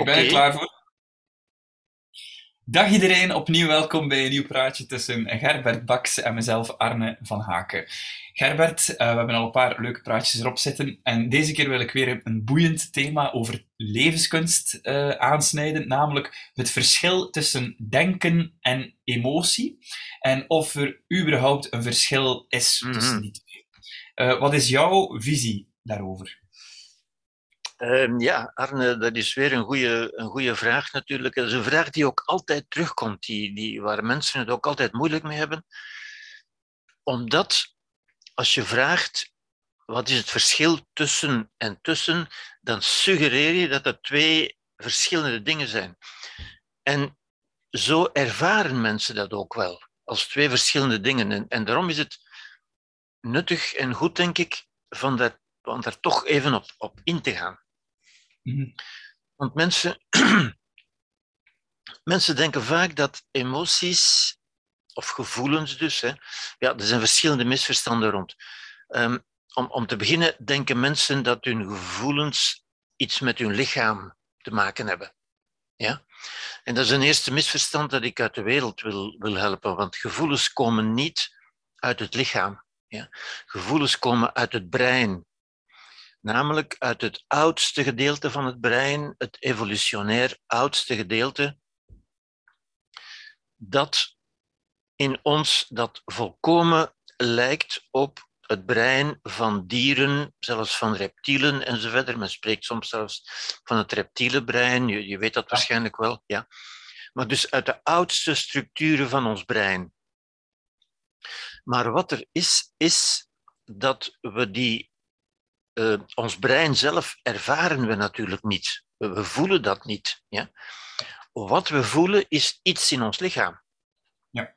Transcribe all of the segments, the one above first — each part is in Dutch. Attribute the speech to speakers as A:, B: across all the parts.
A: Ik ben er klaar voor. Dag iedereen, opnieuw welkom bij een nieuw praatje tussen Gerbert Baks en mezelf, Arne van Haken. Gerbert, uh, we hebben al een paar leuke praatjes erop zitten en deze keer wil ik weer een boeiend thema over levenskunst uh, aansnijden, namelijk het verschil tussen denken en emotie en of er überhaupt een verschil is tussen mhm. die twee. Uh, wat is jouw visie daarover?
B: Um, ja, Arne, dat is weer een goede, een vraag natuurlijk. Dat is een vraag die ook altijd terugkomt, die, die, waar mensen het ook altijd moeilijk mee hebben. Omdat als je vraagt wat is het verschil tussen en tussen, dan suggereer je dat dat twee verschillende dingen zijn. En zo ervaren mensen dat ook wel, als twee verschillende dingen. En, en daarom is het nuttig en goed, denk ik, van dat, van daar toch even op, op in te gaan. Mhm. Want mensen, mensen denken vaak dat emoties, of gevoelens dus, hè, ja, er zijn verschillende misverstanden rond. Um, om, om te beginnen denken mensen dat hun gevoelens iets met hun lichaam te maken hebben. Ja? En dat is een eerste misverstand dat ik uit de wereld wil, wil helpen, want gevoelens komen niet uit het lichaam. Ja? Gevoelens komen uit het brein, namelijk uit het oudste gedeelte van het brein, het evolutionair oudste gedeelte, dat in ons dat volkomen lijkt op het brein van dieren, zelfs van reptielen enzovoort. Men spreekt soms zelfs van het reptiele brein, je, je weet dat waarschijnlijk wel. Ja. Maar dus uit de oudste structuren van ons brein. Maar wat er is, is dat we die uh, ons brein zelf ervaren we natuurlijk niet. We, voelen dat niet. Ja? Wat we voelen is iets in ons lichaam. Ja.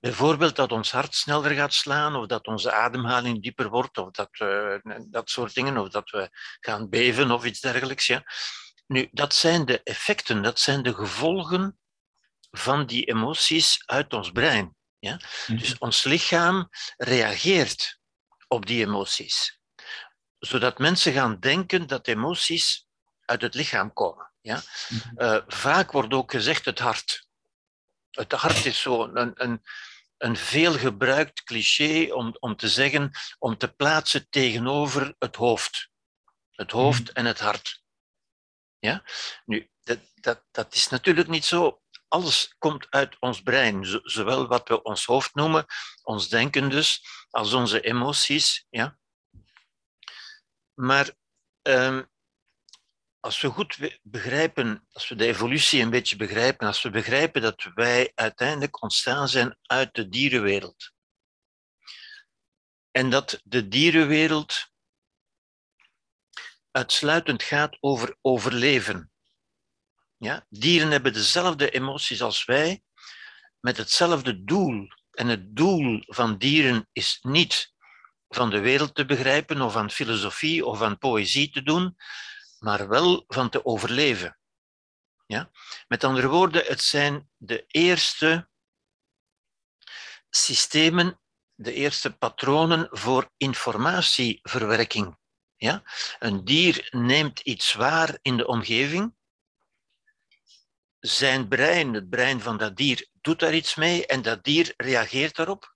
B: Bijvoorbeeld dat ons hart sneller gaat slaan, of dat onze ademhaling dieper wordt, of dat, uh, dat soort dingen, of dat we gaan beven of iets dergelijks. Ja? Nu, dat zijn de effecten, dat zijn de gevolgen van die emoties uit ons brein. Ja? Mhm. Dus ons lichaam reageert op die emoties zodat mensen gaan denken dat emoties uit het lichaam komen. Ja? Mhm. Eh, vaak wordt ook gezegd het hart. Het hart is zo een, een, een veelgebruikt cliché om, om te zeggen, om te plaatsen tegenover het hoofd. Het hoofd mhm. en het hart. Ja? Nu, dat, dat, dat is natuurlijk niet zo. Alles komt uit ons brein, zowel wat we ons hoofd noemen, ons denken dus, als onze emoties. Ja? Maar um, als we goed begrijpen, als we de evolutie een beetje begrijpen, als we begrijpen dat wij uiteindelijk ontstaan zijn uit de dierenwereld. En dat de dierenwereld uitsluitend gaat over overleven. Ja? Dieren hebben dezelfde emoties als wij, met hetzelfde doel. En het doel van dieren is niet van de wereld te begrijpen of van filosofie of van poëzie te doen, maar wel van te overleven. Ja? Met andere woorden, het zijn de eerste systemen, de eerste patronen voor informatieverwerking. Ja? Een dier neemt iets waar in de omgeving. Zijn brein, het brein van dat dier, doet daar iets mee en dat dier reageert daarop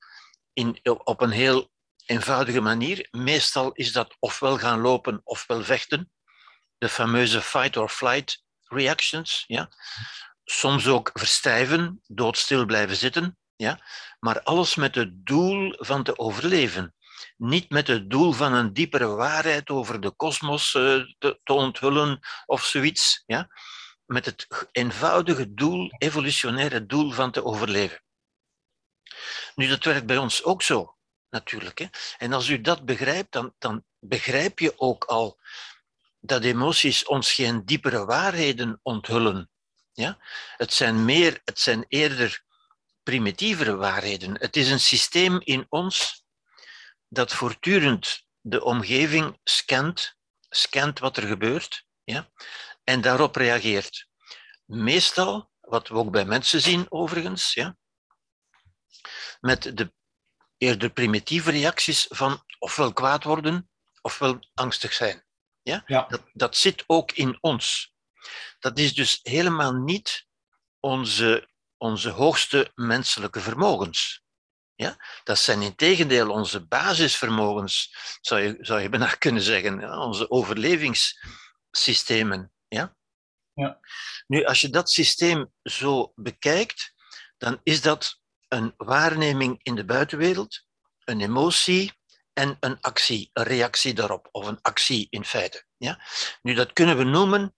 B: in, op een heel eenvoudige manier. Meestal is dat ofwel gaan lopen ofwel vechten. De fameuze fight or flight reactions. Ja. Soms ook verstijven, doodstil blijven zitten. Ja. Maar alles met het doel van te overleven. Niet met het doel van een diepere waarheid over de kosmos uh, te, te, onthullen of zoiets. Ja. Met het eenvoudige doel, evolutionaire doel van te overleven. Nu, dat werkt bij ons ook zo natuurlijk. Hè. En als u dat begrijpt, dan, dan begrijp je ook al dat emoties ons geen diepere waarheden onthullen. Ja? Het zijn meer, het zijn eerder primitievere waarheden. Het is een systeem in ons dat voortdurend de omgeving scant, scant wat er gebeurt, ja? en daarop reageert. Meestal, wat we ook bij mensen zien overigens, ja? met de eerder primitieve reacties van ofwel kwaad worden ofwel angstig zijn. Ja? ja. Dat, dat zit ook in ons. Dat is dus helemaal niet onze, onze hoogste menselijke vermogens. Ja? Dat zijn in tegendeel onze basisvermogens, zou je, zou je bijna kunnen zeggen, onze overlevingssystemen. Ja?
A: Ja.
B: Nu, als je dat systeem zo bekijkt, dan is dat een waarneming in de buitenwereld, een emotie en een actie, een reactie daarop, of een actie in feite. Ja? Nu, dat kunnen we noemen,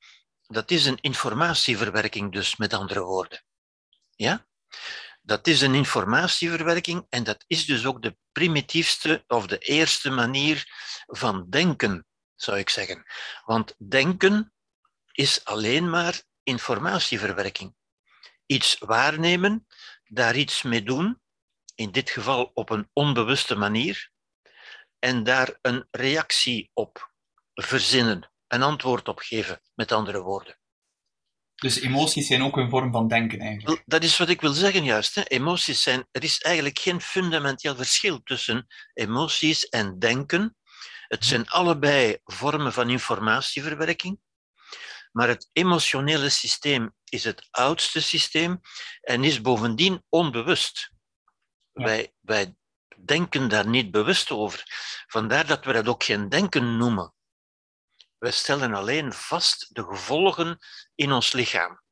B: dat is een informatieverwerking dus, met andere woorden. Ja? Dat is een informatieverwerking en dat is dus ook de primitiefste of de eerste manier van denken, zou ik zeggen. Want denken is alleen maar informatieverwerking. Iets waarnemen, daar iets mee doen, in dit geval op een onbewuste manier, en daar een reactie op verzinnen, een antwoord op geven, met andere woorden.
A: Dus emoties zijn ook een vorm van denken eigenlijk.
B: Dat is wat ik wil zeggen juist. Hè. Emoties zijn, er is eigenlijk geen fundamenteel verschil tussen emoties en denken. Het zijn allebei vormen van informatieverwerking. Maar het emotionele systeem is het oudste systeem en is bovendien onbewust.
A: Ja.
B: Wij, wij denken daar niet bewust over. Vandaar dat we dat ook geen denken noemen. We stellen alleen vast de gevolgen in ons lichaam.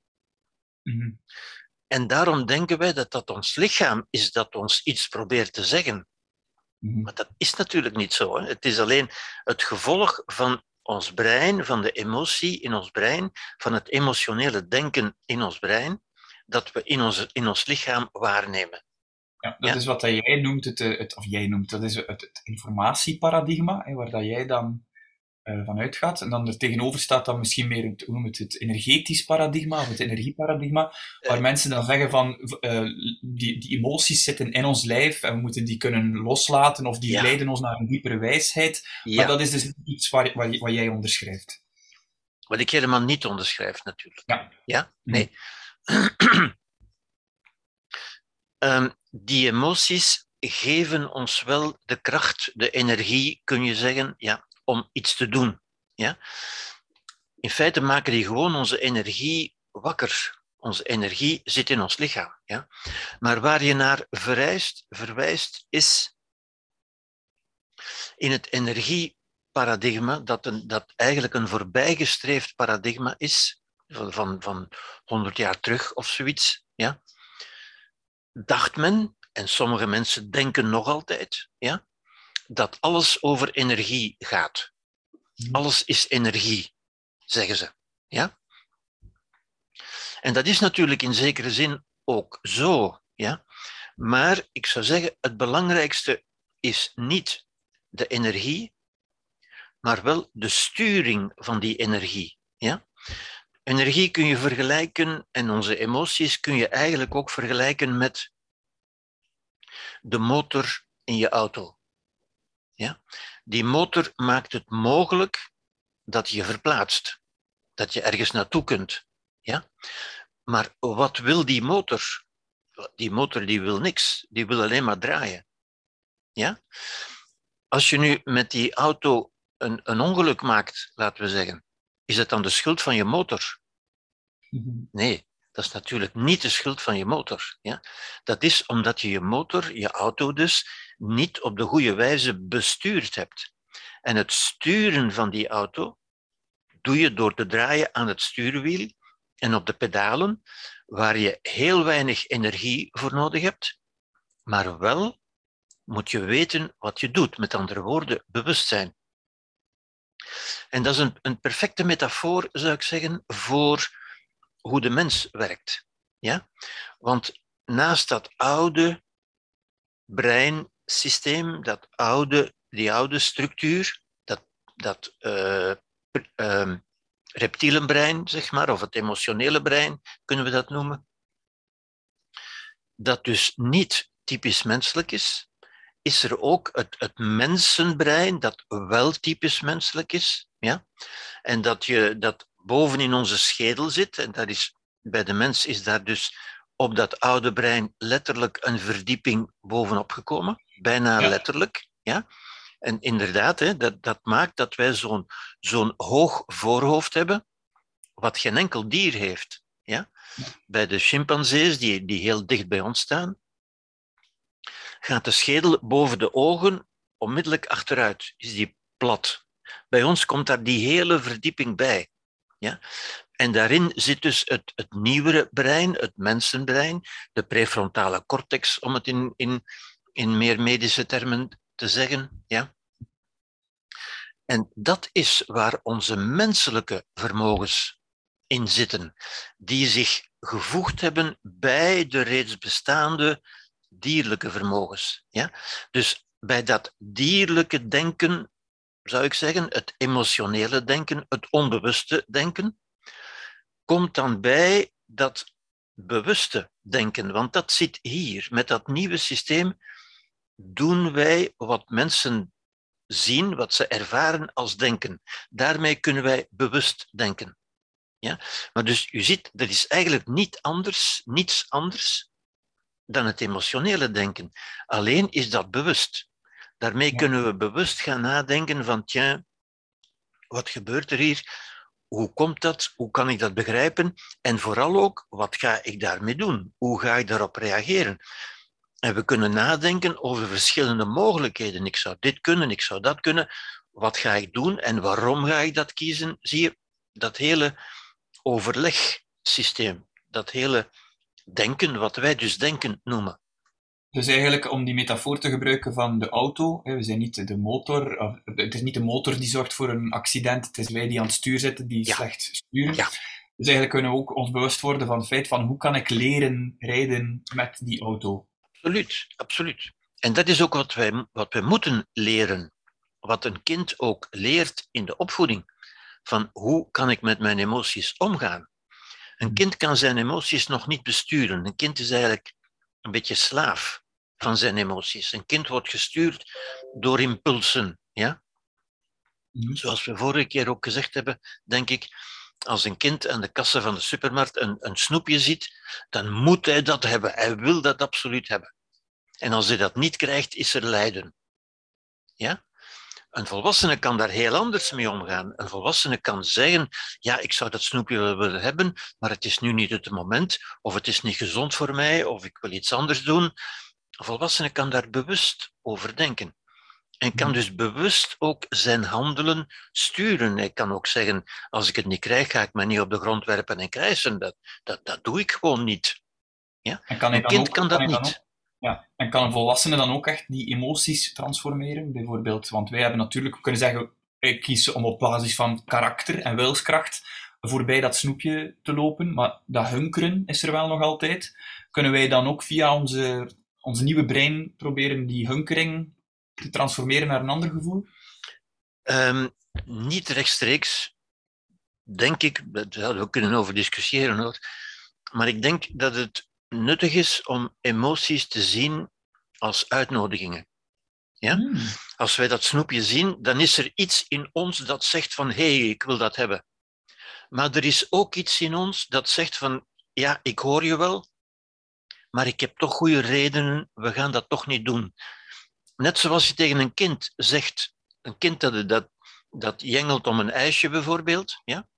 A: Mhm.
B: En daarom denken wij dat dat ons lichaam is dat ons iets probeert te zeggen.
A: Mhm.
B: Maar dat is natuurlijk niet zo. Hè. Het is alleen het gevolg van ons brein, van de emotie in ons brein, van het emotionele denken in ons brein, dat we in ons, in ons lichaam waarnemen.
A: Ja, dat
B: Ja.
A: is wat dat jij noemt, het, eh, het, of jij noemt, dat is het, het informatieparadigma, hè, waar dat jij dan eh, van uitgaat. En dan er tegenover staat dan misschien meer het, hoe noem het, het energetisch paradigma, of het energieparadigma, waar mensen dan zeggen van, eh, die, die emoties zitten in ons lijf en we moeten die kunnen loslaten, of die
B: Ja.
A: leiden ons naar een diepere wijsheid. Maar dat is dus iets waar, waar, wat jij onderschrijft.
B: wat ik helemaal niet onderschrijf natuurlijk.
A: Ja.
B: Ja?
A: Mhm.
B: Nee. Ehm, die emoties geven ons wel de kracht, de energie, kun je zeggen, ja, om iets te doen. Ja? In feite maken die gewoon onze energie wakker. Onze energie zit in ons lichaam. Ja? Maar waar je naar vereist, verwijst, is in het energieparadigma, dat, een, dat eigenlijk een voorbijgestreefd paradigma is, van, van, van 100 jaar terug of zoiets, ja? dacht men, en sommige mensen denken nog altijd, ja? Dat alles over energie gaat.
A: Mhm.
B: Alles is energie, zeggen ze. Ja? En dat is natuurlijk in zekere zin ook zo. Ja? Maar ik zou zeggen, het belangrijkste is niet de energie, maar wel de sturing van die energie. Ja? Energie kun je vergelijken, en onze emoties kun je eigenlijk ook vergelijken met de motor in je auto. Ja? Die motor maakt het mogelijk dat je verplaatst, dat je ergens naartoe kunt. Ja? Maar wat wil die motor? Die motor die wil niks, die wil alleen maar draaien. Ja? Als je nu met die auto een, een ongeluk maakt, laten we zeggen, is het dan de schuld van je motor?
A: Mhm.
B: Nee, dat is natuurlijk niet de schuld van je motor. Ja? Dat is omdat je je motor, je auto dus, niet op de goede wijze bestuurd hebt. En het sturen van die auto doe je door te draaien aan het stuurwiel en op de pedalen, waar je heel weinig energie voor nodig hebt, maar wel moet je weten wat je doet. Met andere woorden, bewustzijn. En dat is een, een perfecte metafoor, zou ik zeggen, voor hoe de mens werkt. Ja? Want naast dat oude breinsysteem, dat oude, die oude structuur, dat, dat uh, uh, reptielenbrein, zeg maar, of het emotionele brein, kunnen we dat noemen, dat dus niet typisch menselijk is, is er ook het, het mensenbrein dat wel typisch menselijk is. Ja? En dat, je, dat boven in onze schedel zit, en dat is, bij de mens is daar dus op dat oude brein letterlijk een verdieping bovenop gekomen, bijna ja. letterlijk. Ja? En inderdaad, hè, dat, dat maakt dat wij zo'n zo'n hoog voorhoofd hebben, wat geen enkel dier heeft. Ja? Bij de chimpansees, die, die heel dicht bij ons staan, gaat de schedel boven de ogen onmiddellijk achteruit. Is die plat. Bij ons komt daar die hele verdieping bij. Ja? En daarin zit dus het, het nieuwere brein, het mensenbrein, de prefrontale cortex, om het in, in, in meer medische termen te zeggen. Ja? En dat is waar onze menselijke vermogens in zitten, die zich gevoegd hebben bij de reeds bestaande dierlijke vermogens. Ja? Dus bij dat dierlijke denken, zou ik zeggen, het emotionele denken, het onbewuste denken, komt dan bij dat bewuste denken, want dat zit hier. Met dat nieuwe systeem doen wij wat mensen zien, wat ze ervaren als denken. Daarmee kunnen wij bewust denken. Ja? Maar dus u ziet, er is eigenlijk niet anders, niets anders dan het emotionele denken. Alleen is dat bewust. Daarmee kunnen we bewust gaan nadenken van, tja, wat gebeurt er hier? Hoe komt dat? Hoe kan ik dat begrijpen? En vooral ook, wat ga ik daarmee doen? Hoe ga ik daarop reageren? En we kunnen nadenken over verschillende mogelijkheden. Ik zou dit kunnen, ik zou dat kunnen. Wat ga ik doen en waarom ga ik dat kiezen? Zie je, dat hele overlegsysteem, dat hele denken, wat wij dus denken noemen.
A: Dus eigenlijk om die metafoor te gebruiken van de auto, we zijn niet de motor, het is niet de motor die zorgt voor een accident, het is wij die aan het stuur zitten die slecht sturen. Ja. Dus eigenlijk kunnen we ook ons bewust worden van het feit van hoe kan ik leren rijden met die auto.
B: Absoluut, absoluut. En dat is ook wat wij, wat wij moeten leren. Wat een kind ook leert in de opvoeding. Van hoe kan ik met mijn emoties omgaan? Een hmm. kind kan zijn emoties nog niet besturen. Een kind is eigenlijk een beetje slaaf van zijn emoties. Een kind wordt gestuurd door impulsen. Ja? Hmm. Zoals we vorige keer ook gezegd hebben, denk ik, als een kind aan de kassen van de supermarkt een, een snoepje ziet, dan moet hij dat hebben. Hij wil dat absoluut hebben. En als hij dat niet krijgt, is er lijden. Ja? Een volwassene kan daar heel anders mee omgaan. Een volwassene kan zeggen, ja, ik zou dat snoepje willen hebben, maar het is nu niet het moment, of het is niet gezond voor mij, of ik wil iets anders doen. Een volwassene kan daar bewust over denken. En kan dus bewust ook zijn handelen sturen. Hij kan ook zeggen, als ik het niet krijg, ga ik me niet op de grond werpen en krijsen. Dat, dat, dat doe ik gewoon niet. Ja?
A: En kan een kind kan dat niet. Ja, en kan een volwassene dan ook echt die emoties transformeren? Bijvoorbeeld, want wij hebben natuurlijk, we kunnen zeggen, ik kies om op basis van karakter en wilskracht voorbij dat snoepje te lopen, maar dat hunkeren is er wel nog altijd. Kunnen wij dan ook via onze, onze nieuwe brein proberen die hunkering transformeren naar een ander gevoel?
B: Um, niet rechtstreeks, denk ik, daar zouden we kunnen over discussiëren hoor. Maar ik denk dat het nuttig is om emoties te zien als uitnodigingen. Ja? Hmm. Als wij dat snoepje zien, dan is er iets in ons dat zegt van hé, hey, ik wil dat hebben. Maar er is ook iets in ons dat zegt van ja, ik hoor je wel, maar ik heb toch goede redenen, we gaan dat toch niet doen. Net zoals je tegen een kind zegt, een kind dat, dat, dat jengelt om een ijsje bijvoorbeeld, ja?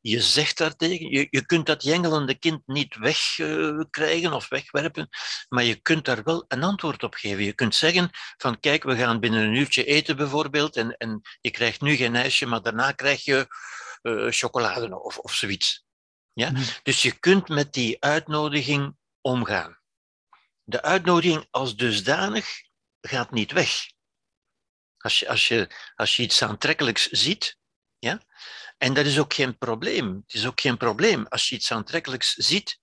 B: je zegt daartegen, je, je kunt dat jengelende kind niet wegkrijgen uh, of wegwerpen, maar je kunt daar wel een antwoord op geven. Je kunt zeggen van kijk, we gaan binnen een uurtje eten bijvoorbeeld en, en je krijgt nu geen ijsje, maar daarna krijg je uh, chocolade of, of zoiets. Ja? Mm. Dus je kunt met die uitnodiging omgaan. De uitnodiging als dusdanig gaat niet weg. Als je, als je, als je iets aantrekkelijks ziet, ja, en dat is ook geen probleem. Het is ook geen probleem als je iets aantrekkelijks ziet,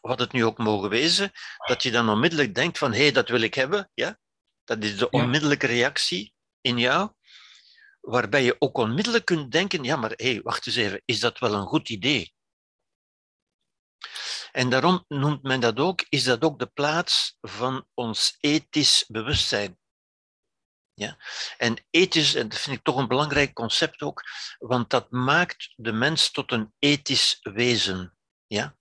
B: wat het nu ook mogen wezen, dat je dan onmiddellijk denkt van hé, hey, dat wil ik hebben. Ja? Dat is de onmiddellijke reactie in jou, waarbij je ook onmiddellijk kunt denken, ja maar hé, hey, wacht eens even, is dat wel een goed idee? En daarom noemt men dat ook, is dat ook de plaats van ons ethisch bewustzijn. Ja? En ethisch, en dat vind ik toch een belangrijk concept ook, want dat maakt de mens tot een ethisch wezen. Ja?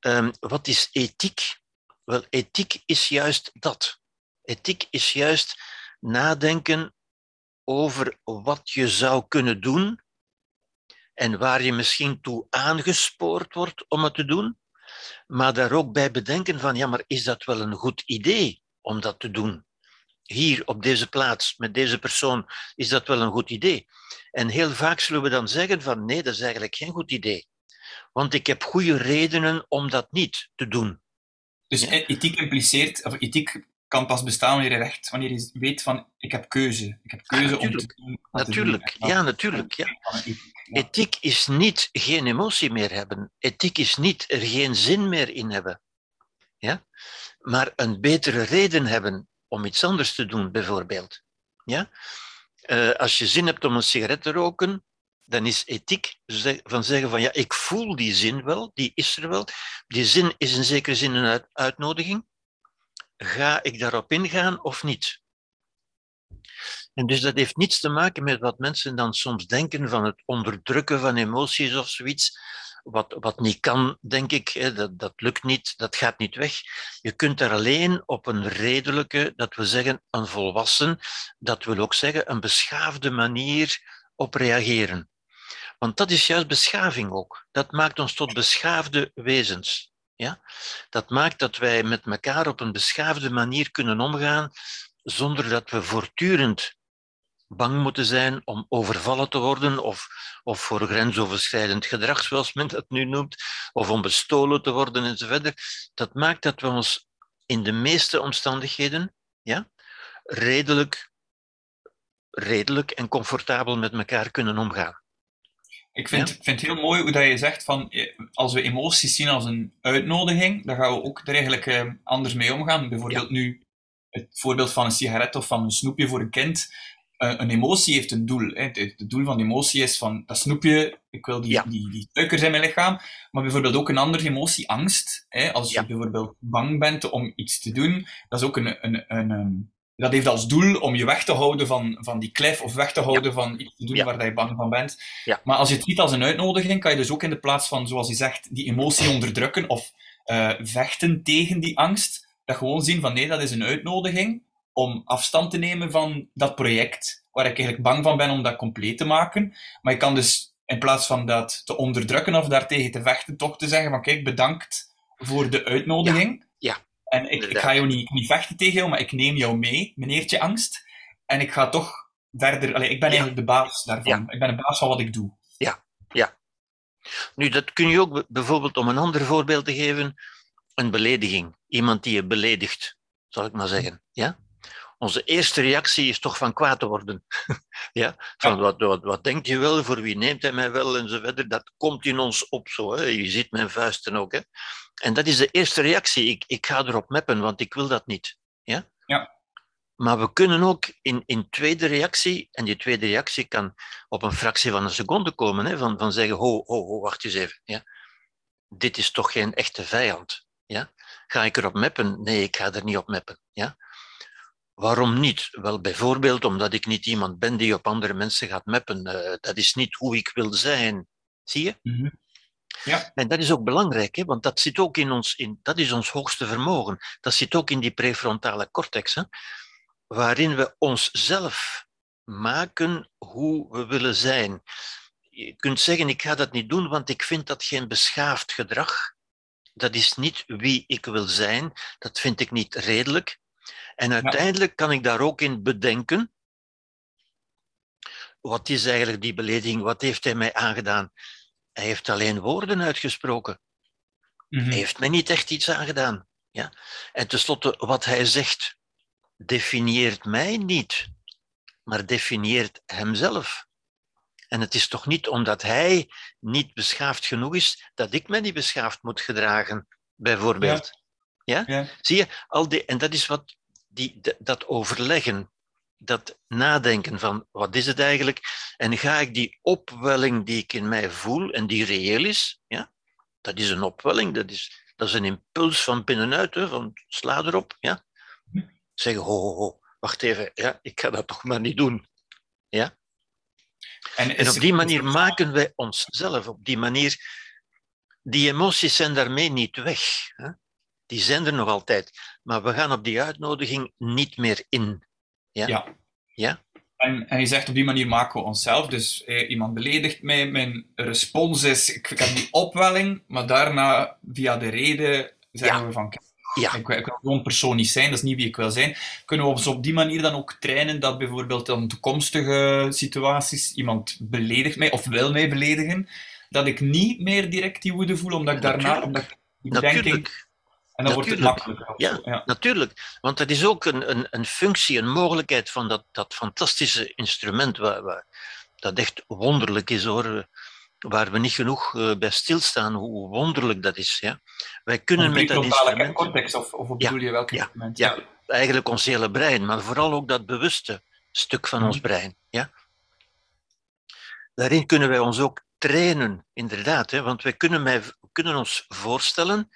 B: Um, wat is ethiek? Wel, ethiek is juist dat. Ethiek is juist nadenken over wat je zou kunnen doen en waar je misschien toe aangespoord wordt om het te doen, maar daar ook bij bedenken van, ja, maar is dat wel een goed idee om dat te doen? Hier op deze plaats, met deze persoon, is dat wel een goed idee? En heel vaak zullen we dan zeggen van, nee, dat is eigenlijk geen goed idee. Want ik heb goede redenen om dat niet te doen.
A: Dus ja. ethiek impliceert, of ethiek kan pas bestaan wanneer je recht, wanneer je weet van ik heb keuze. Ik heb keuze
B: om te doen. Natuurlijk, te doen. ja, natuurlijk. Ja. Ethiek is niet geen emotie meer hebben. Ethiek is niet er geen zin meer in hebben. Ja? Maar een betere reden hebben om iets anders te doen, bijvoorbeeld. Ja? Uh, als je zin hebt om een sigaret te roken, dan is ethiek van zeggen van ja, ik voel die zin wel, die is er wel. Die zin is in zekere zin een uitnodiging. Ga ik daarop ingaan of niet? En dus dat heeft niets te maken met wat mensen dan soms denken van het onderdrukken van emoties of zoiets. Wat, wat niet kan, denk ik, dat, dat lukt niet, dat gaat niet weg. Je kunt er alleen op een redelijke, dat we zeggen een volwassen, dat wil ook zeggen een beschaafde manier op reageren. Want dat is juist beschaving ook. Dat maakt ons tot beschaafde wezens. Ja? Dat maakt dat wij met elkaar op een beschaafde manier kunnen omgaan, zonder dat we voortdurend bang moeten zijn om overvallen te worden of, of voor grensoverschrijdend gedrag, zoals men dat nu noemt, of om bestolen te worden enzovoort. Dat maakt dat we ons in de meeste omstandigheden ja, redelijk, redelijk en comfortabel met elkaar kunnen omgaan.
A: Ik vind, vind het heel mooi hoe dat je zegt van eh, als we emoties zien als een uitnodiging, dan gaan we ook er eigenlijk eh, anders mee omgaan. Bijvoorbeeld nu het voorbeeld van een sigaret of van een snoepje voor een kind. Uh, een emotie heeft een doel. Hè. Het, doel van de emotie is van dat snoepje, ik wil die, die, die suikers in mijn lichaam. Maar bijvoorbeeld ook een andere emotie, angst. Hè. Als je bijvoorbeeld bang bent om iets te doen, dat is ook een, een, een, een dat heeft als doel om je weg te houden van, van die klef of weg te houden van iets te doen waar je bang van bent.
B: Ja.
A: Maar als je het ziet als een uitnodiging, kan je dus ook in de plaats van, zoals je zegt, die emotie onderdrukken of uh, vechten tegen die angst, dat gewoon zien van nee, dat is een uitnodiging om afstand te nemen van dat project, waar ik eigenlijk bang van ben om dat compleet te maken. Maar je kan dus in plaats van dat te onderdrukken of daartegen te vechten, toch te zeggen van kijk, bedankt voor de uitnodiging.
B: Ja.
A: En ik, ik ga jou niet, niet vechten tegen jou, maar ik neem jou mee, meneertje angst. En ik ga toch verder... Allee, ik ben eigenlijk de baas daarvan. Ik ben de baas van wat ik doe.
B: Ja, ja. Nu, dat kun je ook bijvoorbeeld, om een ander voorbeeld te geven, een belediging. Iemand die je beledigt, zal ik maar zeggen. Ja? Onze eerste reactie is toch van kwaad te worden. ja? Van ja. Wat, wat, wat denkt je wel, voor wie neemt hij mij wel, en zo verder. Dat komt in ons op zo. Hè? Je ziet mijn vuisten ook. Hè? En dat is de eerste reactie. Ik, ik ga erop meppen, want ik wil dat niet. Ja?
A: Ja.
B: Maar we kunnen ook in, in tweede reactie, en die tweede reactie kan op een fractie van een seconde komen, hè, van, van zeggen, ho, ho, ho, wacht eens even. Ja? Dit is toch geen echte vijand. Ja? Ga ik erop meppen? Nee, ik ga er niet op meppen. Ja? Waarom niet? Wel, bijvoorbeeld omdat ik niet iemand ben die op andere mensen gaat meppen. Uh, dat is niet hoe ik wil zijn. Zie je?
A: Mm -hmm. Ja.
B: En dat is ook belangrijk, hè? want dat zit ook in ons, in, dat is ons hoogste vermogen. Dat zit ook in die prefrontale cortex, hè? waarin we onszelf maken hoe we willen zijn. Je kunt zeggen, ik ga dat niet doen, want ik vind dat geen beschaafd gedrag. Dat is niet wie ik wil zijn. Dat vind ik niet redelijk. En uiteindelijk kan ik daar ook in bedenken. Wat is eigenlijk die belediging? Wat heeft hij mij aangedaan? Hij heeft alleen woorden uitgesproken.
A: Mhm.
B: Hij heeft mij niet echt iets aangedaan. Ja? En tenslotte, wat hij zegt, definieert mij niet, maar definieert hemzelf. En het is toch niet omdat hij niet beschaafd genoeg is, dat ik mij niet beschaafd moet gedragen, bijvoorbeeld. Ja?
A: Ja?
B: Zie je, al die, en dat is wat die, dat overleggen, dat nadenken van wat is het eigenlijk en ga ik die opwelling die ik in mij voel en die reëel is, ja, dat is een opwelling, dat is, dat is een impuls van binnenuit, hè, van sla erop, ja. Zeggen, ho, ho, ho, wacht even, ja, ik ga dat toch maar niet doen. Ja?
A: En,
B: en op die manier maken wij onszelf, op die manier, die emoties zijn daarmee niet weg. Hè? Die zijn er nog altijd, maar we gaan op die uitnodiging niet meer in. Ja?
A: Ja.
B: ja?
A: En, en je zegt op die manier maken we onszelf. Dus eh, iemand beledigt mij, mijn respons is, ik, ik heb die opwelling, maar daarna, via de reden, zeggen
B: Ja.
A: we van,
B: Ja.
A: ik, wil- ik wil zo'n persoon niet zijn, dat is niet wie ik wil zijn. Kunnen we ons op die manier dan ook trainen dat bijvoorbeeld in toekomstige situaties iemand beledigt mij, of wil mij beledigen, dat ik niet meer direct die woede voel, omdat ik daarna,
B: Natuurlijk.
A: omdat ik die. En dan wordt het
B: Natuurlijk.
A: makkelijker.
B: Ja. Natuurlijk, want dat is ook een, een, een functie, een mogelijkheid van dat, dat fantastische instrument, waar, waar, dat echt wonderlijk is hoor, waar we niet genoeg eh, bij stilstaan, hoe wonderlijk dat is. Ja. Wij kunnen met dat instrument,
A: cortex, of, of bedoel je welk
B: ja,
A: instrument?
B: ja. eigenlijk ons hele brein, maar vooral ook dat bewuste stuk van ons
A: Mhm.
B: brein. Ja. Daarin kunnen wij ons ook trainen, inderdaad, hè, want wij kunnen, mij, we kunnen ons voorstellen,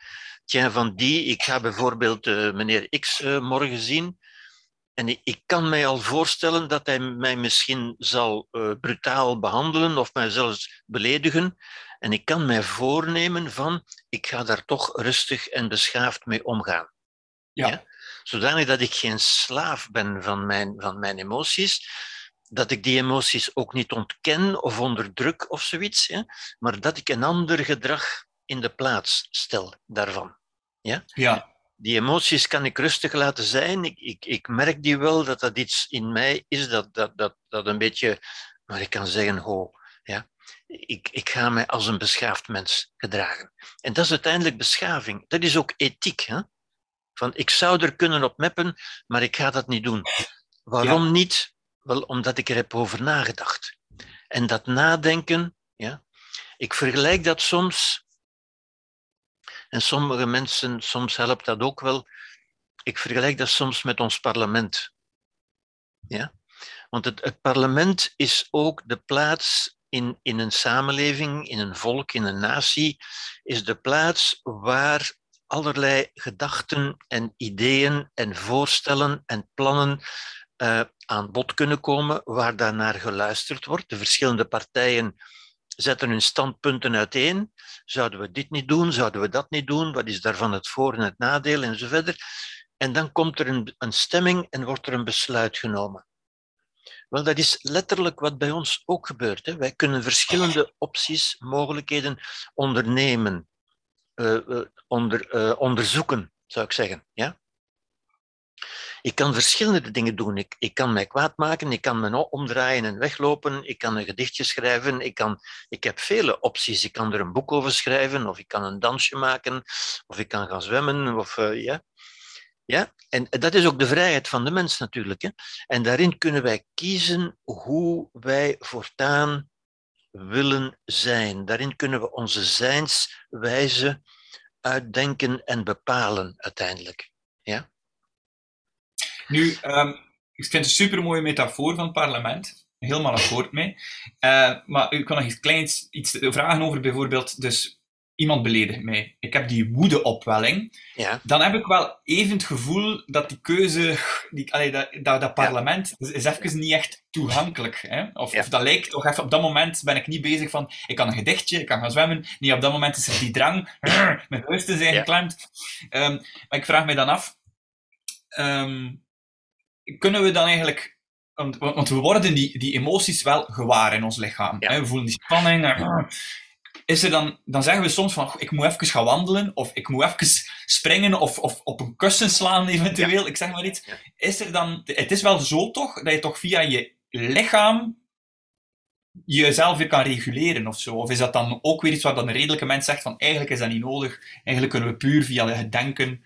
B: tja, van die, ik ga bijvoorbeeld eh, meneer X eh, morgen zien, en ik, ik kan mij al voorstellen dat hij mij misschien zal eh, brutaal behandelen of mij zelfs beledigen. En ik kan mij voornemen van, ik ga daar toch rustig en beschaafd mee omgaan.
A: Ja.
B: Ja? Zodanig dat ik geen slaaf ben van mijn, van mijn emoties, dat ik die emoties ook niet ontken of onderdruk of zoiets, hè? maar dat ik een ander gedrag in de plaats stel daarvan.
A: Ja,
B: Die emoties kan ik rustig laten zijn. Ik, ik, ik merk die wel dat dat iets in mij is dat, dat, dat, dat een beetje, maar ik kan zeggen, ho, ja, ik, ik ga mij als een beschaafd mens gedragen. En dat is uiteindelijk beschaving. Dat is ook ethiek. Hè? Van, ik zou er kunnen op meppen, maar ik ga dat niet doen. Waarom niet? Wel, omdat ik er heb over nagedacht. En dat nadenken, ja, ik vergelijk dat soms, en sommige mensen, soms helpt dat ook wel, ik vergelijk dat soms met ons parlement. Ja? Want het, parlement is ook de plaats in, in een samenleving, in een volk, in een natie, is de plaats waar allerlei gedachten en ideeën en voorstellen en plannen uh, aan bod kunnen komen, waar daarnaar geluisterd wordt. De verschillende partijen zetten hun standpunten uiteen. Zouden we dit niet doen? Zouden we dat niet doen? Wat is daarvan het voor- en het nadeel? En zo verder. En dan komt er een, een stemming en wordt er een besluit genomen. Wel, dat is letterlijk wat bij ons ook gebeurt. Hè. Wij kunnen verschillende opties, mogelijkheden ondernemen, uh, uh, onder, uh, onderzoeken, zou ik zeggen. Ja? Ik kan verschillende dingen doen. Ik, ik kan mij kwaad maken, ik kan me omdraaien en weglopen, ik kan een gedichtje schrijven, ik, kan, ik heb vele opties. Ik kan er een boek over schrijven, of ik kan een dansje maken, of ik kan gaan zwemmen. Of, uh, ja. Ja? En dat is ook de vrijheid van de mens natuurlijk. Hè? En daarin kunnen wij kiezen hoe wij voortaan willen zijn. Daarin kunnen we onze zijnswijze uitdenken en bepalen uiteindelijk. Ja?
A: Nu, um, ik vind het een supermooie metafoor van het parlement. Helemaal akkoord mee. Uh, maar ik kan nog iets kleins iets vragen over bijvoorbeeld, dus iemand beledigt mij. Ik heb die woedeopwelling.
B: Ja.
A: Dan heb ik wel even het gevoel dat die keuze, die, allee, dat, dat, dat parlement, ja. is even niet echt toegankelijk. Hè? Of,
B: Ja.
A: of dat lijkt toch even, op dat moment ben ik niet bezig van, ik kan een gedichtje, ik kan gaan zwemmen. Nee, op dat moment is er die drang, mijn huis te zijn geklemd. Um, maar ik vraag me dan af, um, kunnen we dan eigenlijk want, want, we worden die, die emoties wel gewaar in ons lichaam.
B: Ja.
A: Hè? We voelen die spanning. en- Is er dan, dan zeggen we soms van, ik moet even gaan wandelen, of ik moet even springen, of, of op een kussen slaan eventueel, ik zeg maar iets.
B: Ja.
A: Is er dan, het is wel zo toch, dat je toch via je lichaam jezelf weer kan reguleren of zo? Of is dat dan ook weer iets wat dan een redelijke mens zegt van, eigenlijk is dat niet nodig, eigenlijk kunnen we puur via het denken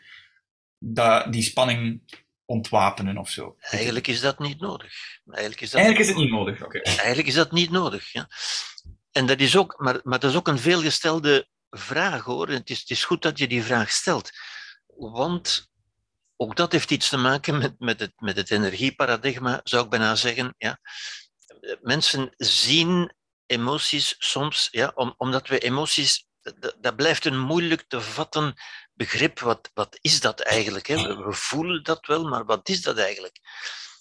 A: dat, die spanning ontwapenen of zo?
B: Eigenlijk is dat niet nodig. Eigenlijk is dat,
A: Eigenlijk is het niet nodig, oké.
B: eigenlijk is dat niet nodig. Ja. En dat is ook, maar, maar dat is ook een veelgestelde vraag hoor. Het is, het is goed dat je die vraag stelt. Want ook dat heeft iets te maken met, met, het, met het energieparadigma, zou ik bijna zeggen. Ja. Mensen zien emoties soms, ja, om, omdat we emoties, dat, dat blijft een moeilijk te vatten begrip. Wat, wat is dat eigenlijk? Hè? We, voelen dat wel, maar wat is dat eigenlijk?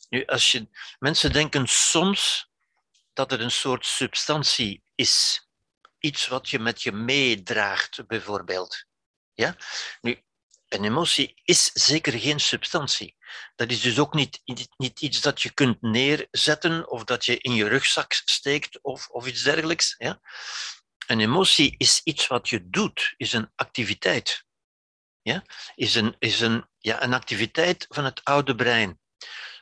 B: Nu, als je, mensen denken soms dat er een soort substantie is. Iets wat je met je meedraagt, bijvoorbeeld. Ja? Nu, een emotie is zeker geen substantie. Dat is dus ook niet, niet iets dat je kunt neerzetten of dat je in je rugzak steekt of, of iets dergelijks. Ja? Een emotie is iets wat je doet, is een activiteit. Ja? Is, een, is een, ja, een activiteit van het oude brein.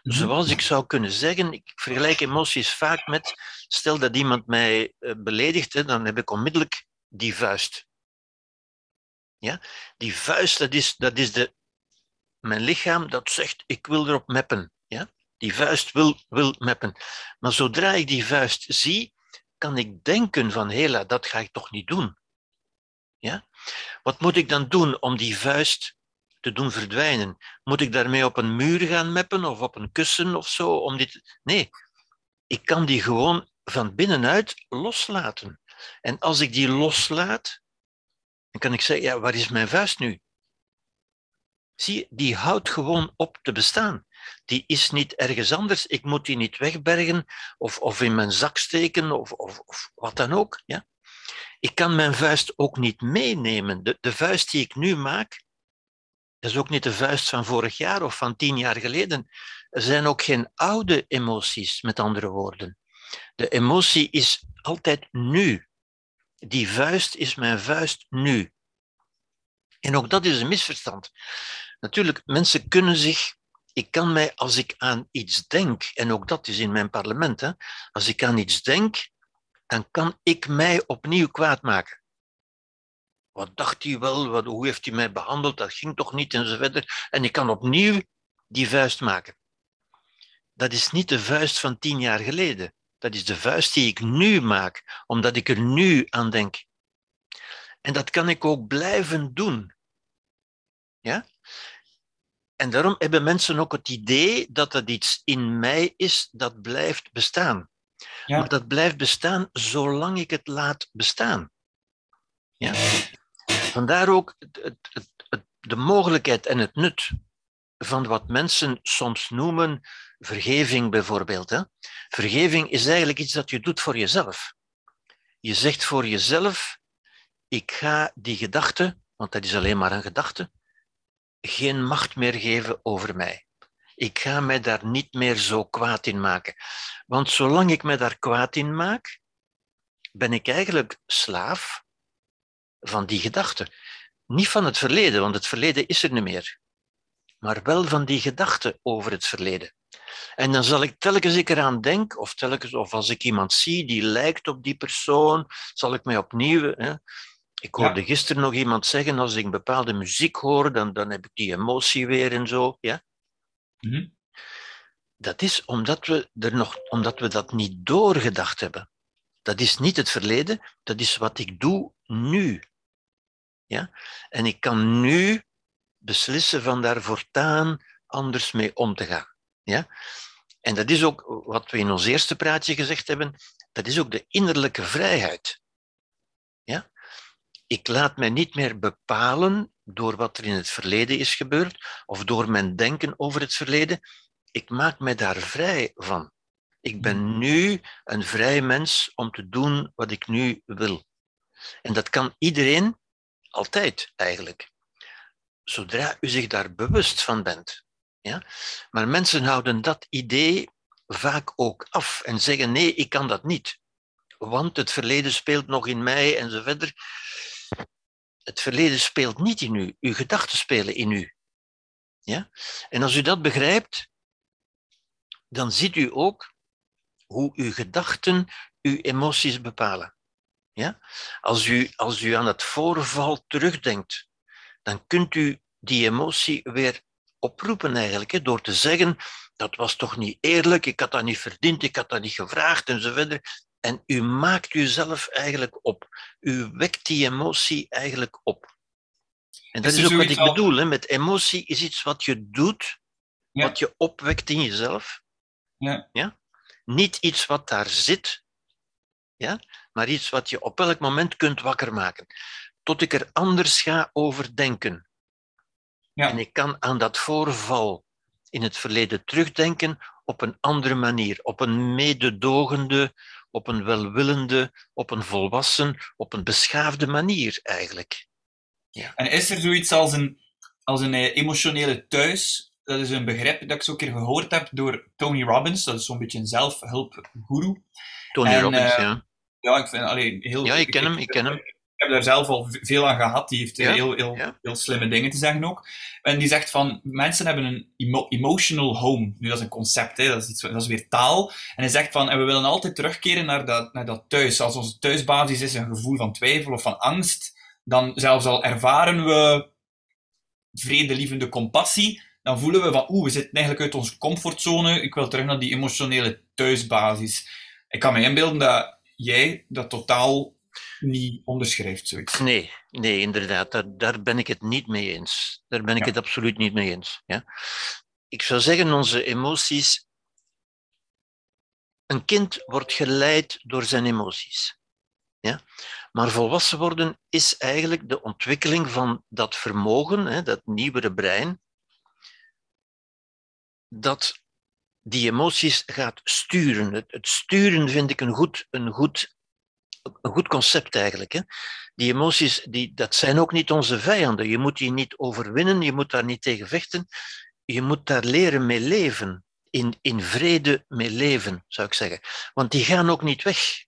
B: Mhm. Zoals ik zou kunnen zeggen, ik vergelijk emoties vaak met, stel dat iemand mij eh, beledigt, hè, dan heb ik onmiddellijk die vuist. Ja? Die vuist, dat is, dat is de, mijn lichaam dat zegt, ik wil erop meppen. Ja? Die vuist wil, wil meppen. Maar zodra ik die vuist zie, kan ik denken van, hela, dat ga ik toch niet doen. Ja? Wat moet ik dan doen om die vuist te doen verdwijnen? Moet ik daarmee op een muur gaan meppen of op een kussen of zo? Om dit... Nee, ik kan die gewoon van binnenuit loslaten. En als ik die loslaat, dan kan ik zeggen, ja, waar is mijn vuist nu? Zie, die houdt gewoon op te bestaan. Die is niet ergens anders. Ik moet die niet wegbergen of, of in mijn zak steken of, of, of wat dan ook. Ja? Ik kan mijn vuist ook niet meenemen. De, de vuist die ik nu maak, dat is ook niet de vuist van vorig jaar of van tien jaar geleden. Er zijn ook geen oude emoties, met andere woorden. De emotie is altijd nu. Die vuist is mijn vuist nu. En ook dat is een misverstand. Natuurlijk, mensen kunnen zich. Ik kan mij, als ik aan iets denk, en ook dat is in mijn parlement, hè, als ik aan iets denk, dan kan ik mij opnieuw kwaad maken. Wat dacht hij wel? Wat, hoe heeft hij mij behandeld? Dat ging toch niet en zo verder. En ik kan opnieuw die vuist maken. Dat is niet de vuist van tien jaar geleden. Dat is de vuist die ik nu maak, omdat ik er nu aan denk. En dat kan ik ook blijven doen. Ja? En daarom hebben mensen ook het idee dat het iets in mij is dat blijft bestaan. Maar dat blijft bestaan zolang ik het laat bestaan. Ja? Vandaar ook het, het, het, de mogelijkheid en het nut van wat mensen soms noemen vergeving bijvoorbeeld. Hè. Vergeving is eigenlijk iets dat je doet voor jezelf. Je zegt voor jezelf, ik ga die gedachte, want dat is alleen maar een gedachte, geen macht meer geven over mij. Ik ga mij daar niet meer zo kwaad in maken. Want zolang ik mij daar kwaad in maak, ben ik eigenlijk slaaf van die gedachte. Niet van het verleden, want het verleden is er niet meer. Maar wel van die gedachte over het verleden. En dan zal ik telkens ik eraan denk, of telkens, of als ik iemand zie die lijkt op die persoon, zal ik mij opnieuw. Hè, ik hoorde gisteren nog iemand zeggen, als ik bepaalde muziek hoor, dan, dan heb ik die emotie weer en zo. Ja? Mhm. Dat is omdat we, er nog, omdat we dat niet doorgedacht hebben. Dat is niet het verleden, dat is wat ik doe nu. Ja? En ik kan nu beslissen van daar voortaan anders mee om te gaan. Ja? En dat is ook wat we in ons eerste praatje gezegd hebben, dat is ook de innerlijke vrijheid. Ja? Ik laat mij niet meer bepalen door wat er in het verleden is gebeurd of door mijn denken over het verleden. Ik maak mij daar vrij van. Ik ben hmm. nu een vrij mens om te doen wat ik nu wil. En dat kan iedereen altijd eigenlijk. Zodra u zich daar bewust van bent. Ja? Maar mensen houden dat idee vaak ook af en zeggen: nee, ik kan dat niet. Want het verleden speelt nog in mij en zo verder. Het verleden speelt niet in u, uw gedachten spelen in u. Ja? En als u dat begrijpt, dan ziet u ook hoe uw gedachten uw emoties bepalen. Ja? Als, u, als u aan het voorval terugdenkt, dan kunt u die emotie weer oproepen eigenlijk, hè, door te zeggen, dat was toch niet eerlijk, ik had dat niet verdiend, ik had dat niet gevraagd en zo verder. En u maakt uzelf eigenlijk op. U wekt die emotie eigenlijk op. En dat is, ook wat ik bedoel. Hè, met emotie is iets wat je doet, wat je opwekt in jezelf. Ja. Ja? Niet iets wat daar zit, ja? maar iets wat je op elk moment kunt wakker maken. Tot ik er anders ga over denken. Ja. En ik kan aan dat voorval in het verleden terugdenken op een andere manier, op een mededogende, op een welwillende, op een volwassen, op een beschaafde manier eigenlijk.
A: Ja. En is er zoiets als een als een eh, emotionele thuis. Dat is een begrip dat ik zo een keer gehoord heb door Tony Robbins. Dat is zo'n beetje een zelfhulpgoeroe.
B: Tony
A: En,
B: Robbins,
A: eh,
B: ja.
A: Ja, ik vind allee, heel...
B: Ja, ik ken hem, ik ken hem.
A: Heb daar zelf al veel aan gehad. Die heeft eh,
B: Ja,
A: heel, heel,
B: ja.
A: heel slimme dingen te zeggen ook. En die zegt van, mensen hebben een emo- emotional home. Nu, dat is een concept, hè. Dat, is iets, dat is weer taal. En hij zegt van, en we willen altijd terugkeren naar dat, naar dat thuis. Als onze thuisbasis is een gevoel van twijfel of van angst, dan zelfs al ervaren we vredelievende compassie, dan voelen we van, oeh, we zitten eigenlijk uit onze comfortzone. Ik wil terug naar die emotionele thuisbasis. Ik kan me inbeelden dat jij dat totaal niet onderschrijft, zoiets.
B: Nee, nee, inderdaad. Daar, daar ben ik het niet mee eens. Daar ben ik
A: Ja.
B: het absoluut niet mee eens. Ja? Ik zou zeggen, onze emoties. Een kind wordt geleid door zijn emoties. Ja? Maar volwassen worden is eigenlijk de ontwikkeling van dat vermogen, hè, dat nieuwere brein, dat die emoties gaat sturen. Het, het sturen vind ik een goed, een goed, een goed concept eigenlijk. Hè? Die emoties, die, dat zijn ook niet onze vijanden. Je moet die niet overwinnen, je moet daar niet tegen vechten. Je moet daar leren mee leven. In, in vrede mee leven, zou ik zeggen. Want die gaan ook niet weg.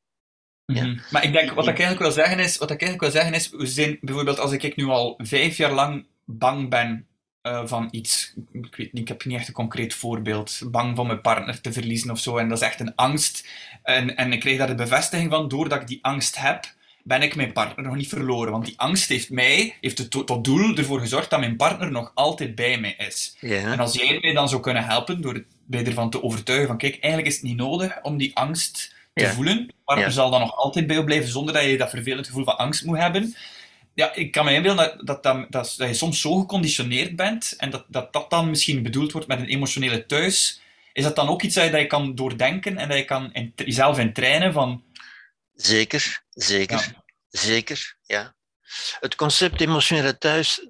B: Ja.
A: Mhm. Maar ik denk, wat ik eigenlijk wil zeggen is, wat ik eigenlijk wil zeggen is, we zijn bijvoorbeeld als ik nu al vijf jaar lang bang ben eh, van iets, ik weet niet, ik heb niet echt een concreet voorbeeld, bang van mijn partner te verliezen of zo, en dat is echt een angst, en, en ik krijg daar de bevestiging van, doordat ik die angst heb, ben ik mijn partner nog niet verloren, want die angst heeft mij, heeft het tot, doel ervoor gezorgd dat mijn partner nog altijd bij mij is. En als jij mij dan zou kunnen helpen door het- mij ervan te overtuigen van kijk, eigenlijk is het niet nodig om die angst te
B: Ja.
A: voelen. Maar
B: Ja.
A: er zal dan nog altijd bij jou blijven zonder dat je dat vervelend gevoel van angst moet hebben. Ja, ik kan me inbeelden dat, dat, dat, dat, je soms zo geconditioneerd bent en dat, dat dat dan misschien bedoeld wordt met een emotionele thuis. Is dat dan ook iets dat je, dat je kan doordenken en dat je kan in, jezelf in trainen van...
B: zeker, zeker,
A: Ja.
B: zeker, ja. Het concept emotionele thuis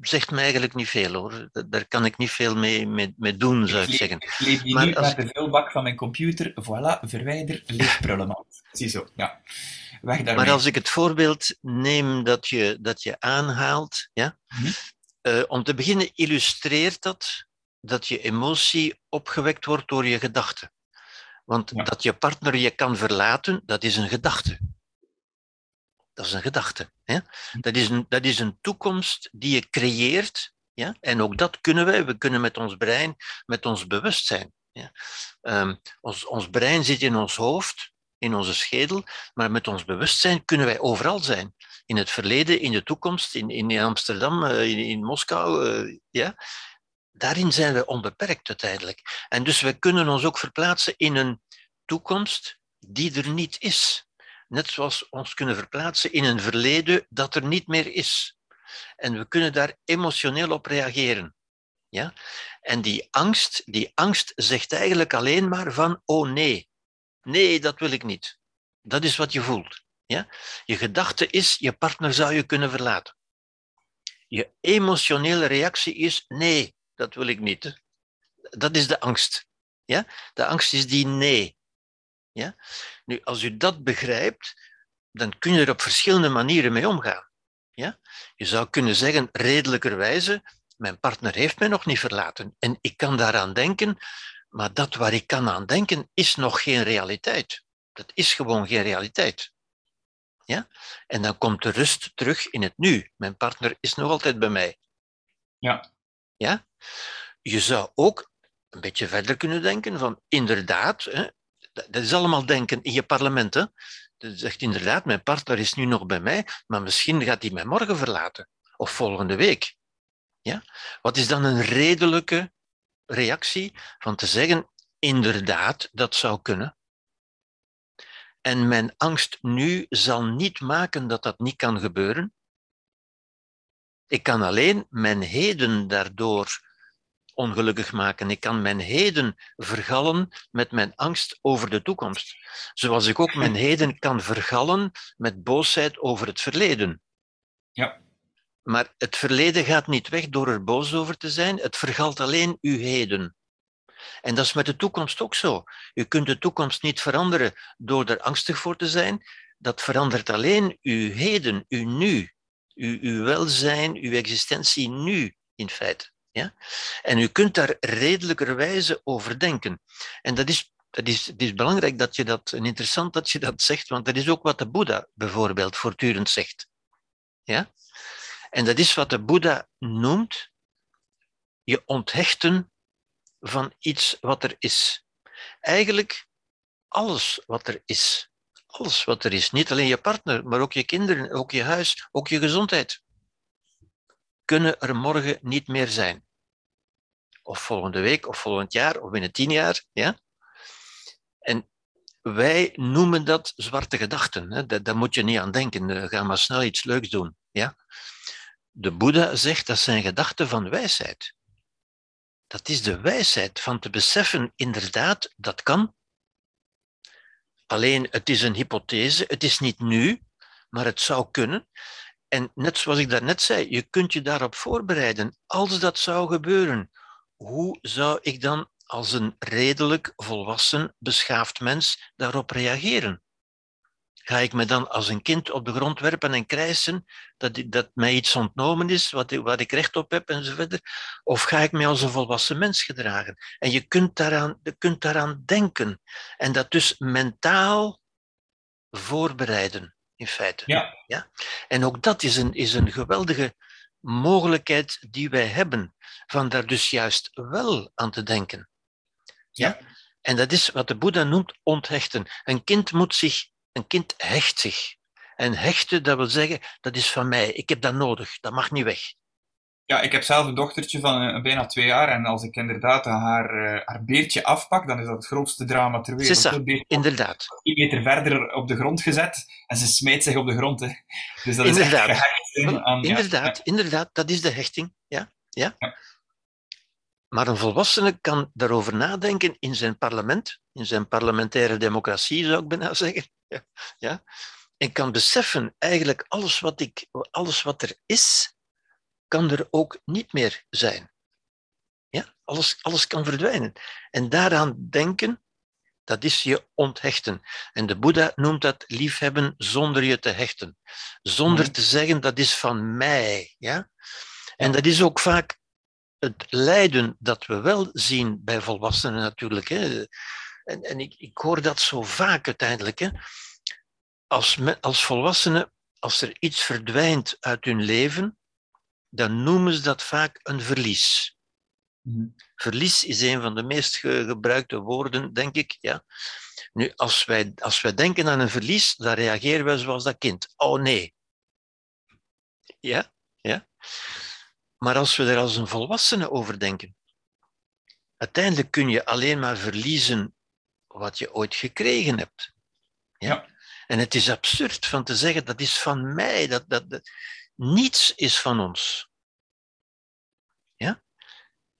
B: zegt mij eigenlijk niet veel hoor. Da- Daar kan ik niet veel mee, mee, mee doen, zou ik
A: leef-
B: zeggen.
A: Ik leef hier
B: Maar
A: nu
B: als-
A: naar de vuilbak van mijn computer. Voilà, verwijder, leeg prullenmand. Ziezo, ja. Weg daarmee.
B: Maar als ik het voorbeeld neem dat je, dat je aanhaalt, ja,
A: Mhm.
B: eh, om te beginnen illustreert dat dat je emotie opgewekt wordt door je gedachten. Want
A: Ja.
B: dat je partner je kan verlaten, dat is een gedachte. Dat is een gedachte. Hè? Dat, is een, dat is een toekomst die je creëert. Ja? En ook dat kunnen wij. We kunnen met ons brein, met ons bewustzijn. Ja? Ehm, ons, ons brein zit in ons hoofd, in onze schedel, maar met ons bewustzijn kunnen wij overal zijn. In het verleden, in de toekomst, in, in Amsterdam, eh, in, in Moskou. eh, ja? Daarin zijn we onbeperkt uiteindelijk. En dus we kunnen ons ook verplaatsen in een toekomst die er niet is. Net zoals ons kunnen verplaatsen in een verleden dat er niet meer is. En we kunnen daar emotioneel op reageren. Ja? En die angst, die angst zegt eigenlijk alleen maar van, oh nee, nee, dat wil ik niet. Dat is wat je voelt. Ja? Je gedachte is, je partner zou je kunnen verlaten. Je emotionele reactie is, nee, dat wil ik niet. Dat is de angst. Ja? De angst is die nee. Ja? Nu, als u dat begrijpt, dan kun je er op verschillende manieren mee omgaan. Ja? Je zou kunnen zeggen, redelijkerwijze, mijn partner heeft mij nog niet verlaten en ik kan daaraan denken, maar dat waar ik kan aan denken is nog geen realiteit. Dat is gewoon geen realiteit. Ja? En dan komt de rust terug in het nu. Mijn partner is nog altijd bij mij.
A: Ja.
B: Ja? Je zou ook een beetje verder kunnen denken van inderdaad, hè, dat is allemaal denken in je parlement. Hè? Dat zegt inderdaad, mijn partner is nu nog bij mij, maar misschien gaat hij mij morgen verlaten. Of volgende week. Ja? Wat is dan een redelijke reactie van te zeggen, inderdaad, dat zou kunnen. En mijn angst nu zal niet maken dat dat niet kan gebeuren. Ik kan alleen mijn heden daardoor ongelukkig maken. Ik kan mijn heden vergallen met mijn angst over de toekomst. Zoals ik ook mijn heden kan vergallen met boosheid over het verleden.
A: Ja.
B: Maar het verleden gaat niet weg door er boos over te zijn. Het vergalt alleen uw heden. En dat is met de toekomst ook zo. U kunt de toekomst niet veranderen door er angstig voor te zijn. Dat verandert alleen uw heden, uw nu. uw, welzijn, uw existentie nu, in feite. Ja? En u kunt daar redelijkerwijze over denken. En dat is, dat is, het is belangrijk dat je dat, en interessant dat je dat zegt, want dat is ook wat de Boeddha bijvoorbeeld voortdurend zegt. Ja? En dat is wat de Boeddha noemt je onthechten van iets wat er is. Eigenlijk alles wat er is. Alles wat er is. Niet alleen je partner, maar ook je kinderen, ook je huis, ook je gezondheid. Kunnen er morgen niet meer zijn. Of volgende week, of volgend jaar, of binnen tien jaar. Ja? En wij noemen dat zwarte gedachten. Hè? Daar, moet je niet aan denken. Ga maar snel iets leuks doen. Ja? De Boeddha zegt dat zijn gedachten van wijsheid. Dat is de wijsheid van te beseffen, inderdaad, dat kan. Alleen het is een hypothese, het is niet nu, maar het zou kunnen. En net zoals ik daarnet zei, je kunt je daarop voorbereiden. Als dat zou gebeuren, hoe zou ik dan als een redelijk, volwassen, beschaafd mens daarop reageren? Ga ik me dan als een kind op de grond werpen en krijsen dat, dat mij iets ontnomen is, wat, wat ik recht op heb enzovoort? Of ga ik me als een volwassen mens gedragen? En je kunt daaraan, je kunt daaraan denken. En dat dus mentaal voorbereiden, in feite.
A: Ja.
B: Ja? En ook dat is een, is een geweldige mogelijkheid die wij hebben, van daar dus juist wel aan te denken. Ja? En dat is wat de Boeddha noemt onthechten. Een kind moet zich een kind hecht zich. En hechten, dat wil zeggen, dat is van mij. Ik heb dat nodig. Dat mag niet weg.
A: Ja, ik heb zelf een dochtertje van uh, bijna twee jaar. En als ik inderdaad haar, uh, haar beertje afpak, dan is dat het grootste drama ter wereld.
B: Sissa, inderdaad.
A: Tien meter verder op de grond gezet en ze smijt zich op de grond. Hè. Dus dat
B: inderdaad.
A: is aan,
B: inderdaad,
A: ja.
B: inderdaad, dat is de hechting. Ja, ja. ja. Maar een volwassene kan daarover nadenken in zijn parlement, in zijn parlementaire democratie zou ik bijna zeggen. Ja, ja. En kan beseffen, eigenlijk alles wat, ik, alles wat er is, kan er ook niet meer zijn. Ja? Alles, alles kan verdwijnen. En daaraan denken, dat is je onthechten. En de Boeddha noemt dat liefhebben zonder je te hechten. Zonder te zeggen, dat is van mij. Ja? En dat is ook vaak het lijden dat we wel zien bij volwassenen natuurlijk. Hè. En, en ik, ik hoor dat zo vaak uiteindelijk. Hè. Als, me, als volwassenen, als er iets verdwijnt uit hun leven, dan noemen ze dat vaak een verlies. Mm. Verlies is een van de meest ge gebruikte woorden, denk ik. Ja. Nu, als wij, als wij denken aan een verlies, dan reageren wij zoals dat kind. Oh nee. Ja, ja. Maar als we er als een volwassene over denken, uiteindelijk kun je alleen maar verliezen wat je ooit gekregen hebt. Ja? ja. En het is absurd van te zeggen, dat is van mij, dat, dat, dat, niets is van ons. Ja?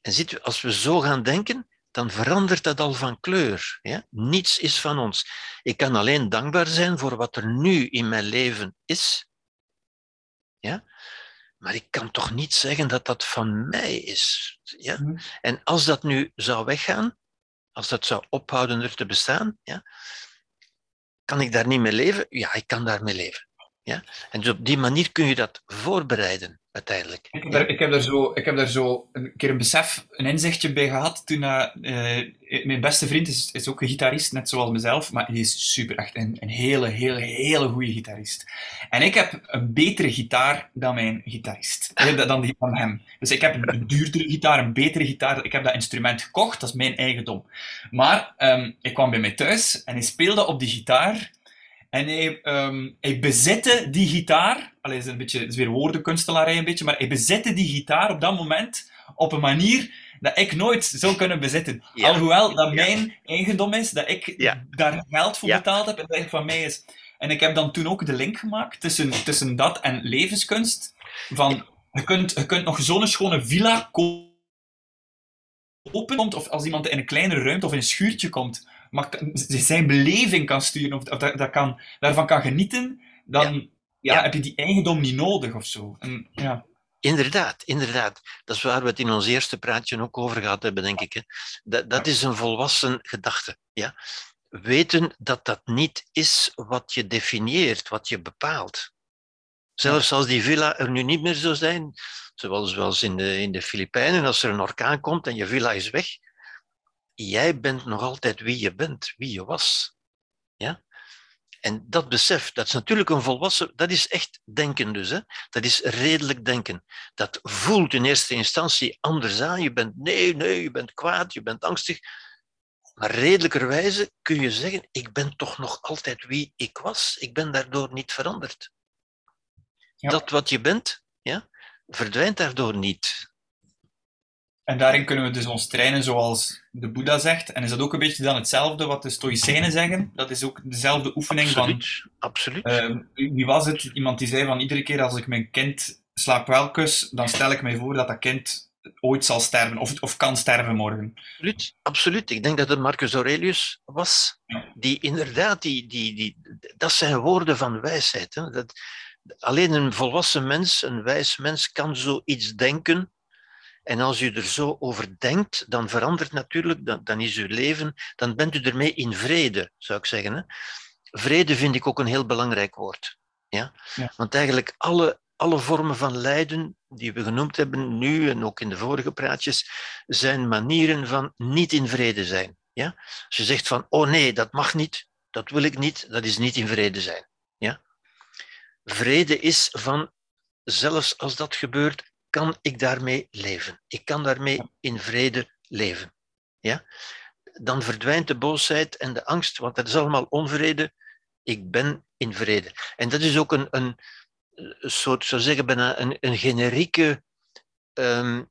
B: En ziet u, als we zo gaan denken, dan verandert dat al van kleur. Ja? Niets is van ons. Ik kan alleen dankbaar zijn voor wat er nu in mijn leven is. Ja? Maar ik kan toch niet zeggen dat dat van mij is. Ja? Mhm. En als dat nu zou weggaan, als dat zou ophouden er te bestaan, ja, kan ik daar niet mee leven? Ja, ik kan daarmee leven. Ja? En dus op die manier kun je dat voorbereiden uiteindelijk.
A: Ik heb, daar, ik, heb zo, ik heb daar zo een keer een besef, een inzichtje bij gehad toen uh, mijn beste vriend is, is ook een gitarist, net zoals mezelf, maar hij is super echt een, een hele, hele, hele goede gitarist. En ik heb een betere gitaar dan mijn gitarist, dan die van hem. Dus ik heb een duurdere gitaar, een betere gitaar. Ik heb dat instrument gekocht, dat is mijn eigendom. Maar um, ik kwam bij mij thuis en hij speelde op die gitaar en hij, um, hij bezette die gitaar. Allee, is een beetje, het is weer woordenkunstelarij een beetje, maar hij bezette die gitaar op dat moment op een manier dat ik nooit zou kunnen bezitten. Ja. Alhoewel dat mijn eigendom is, dat ik
B: ja.
A: daar geld voor betaald heb en dat het van mij is. En ik heb dan toen ook de link gemaakt tussen, tussen dat en levenskunst. Van, je, kunt, je kunt nog zo'n schone villa kopen, of als iemand in een kleinere ruimte of in een schuurtje komt, maar zijn beleving kan sturen, of, dat, dat, kan, daarvan kan genieten, dan ja. Ja, ja. heb je die eigendom niet nodig of zo. En, ja.
B: Inderdaad, inderdaad. Dat is waar we het in ons eerste praatje ook over gehad hebben, denk ik. Hè. Dat, dat is een volwassen gedachte. Ja? Weten dat dat niet is wat je definieert, wat je bepaalt. Zelfs als die villa er nu niet meer zou zijn, zoals, zoals in de, in de Filipijnen, als er een orkaan komt en je villa is weg, jij bent nog altijd wie je bent, wie je was. Ja? En dat besef, dat is natuurlijk een volwassen, dat is echt denken dus. Hè? Dat is redelijk denken. Dat voelt in eerste instantie anders aan. Je bent nee, nee, je bent kwaad, je bent angstig. Maar redelijkerwijze kun je zeggen, ik ben toch nog altijd wie ik was. Ik ben daardoor niet veranderd. Ja. Dat wat je bent, ja, verdwijnt daardoor niet.
A: En daarin kunnen we dus ons trainen zoals de Boeddha zegt. En is dat ook een beetje dan hetzelfde wat de Stoïcijnen zeggen? Dat is ook dezelfde oefening
B: absoluut, van... Absoluut,
A: uh, wie was het? Iemand die zei van iedere keer als ik mijn kind slaap kus, dan stel ik mij voor dat dat kind ooit zal sterven of, of kan sterven morgen.
B: Absoluut, absoluut. Ik denk dat het Marcus Aurelius was, die inderdaad, die, die, die, dat zijn woorden van wijsheid. Hè? Dat, alleen een volwassen mens, een wijs mens, kan zoiets denken en als u er zo over denkt, dan verandert natuurlijk, dan, dan is uw leven, dan bent u ermee in vrede, zou ik zeggen. Hè? Vrede vind ik ook een heel belangrijk woord. Ja? ja? Want eigenlijk alle, alle vormen van lijden die we genoemd hebben nu en ook in de vorige praatjes, zijn manieren van niet in vrede zijn. Ja? Als je zegt van, oh nee, dat mag niet, dat wil ik niet, dat is niet in vrede zijn. Ja? Vrede is van, zelfs als dat gebeurt, kan ik daarmee leven. Ik kan daarmee in vrede leven. Ja? Dan verdwijnt de boosheid en de angst, want dat is allemaal onvrede. Ik ben in vrede. En dat is ook een, een, soort, zou zeggen, bijna een, een generieke um,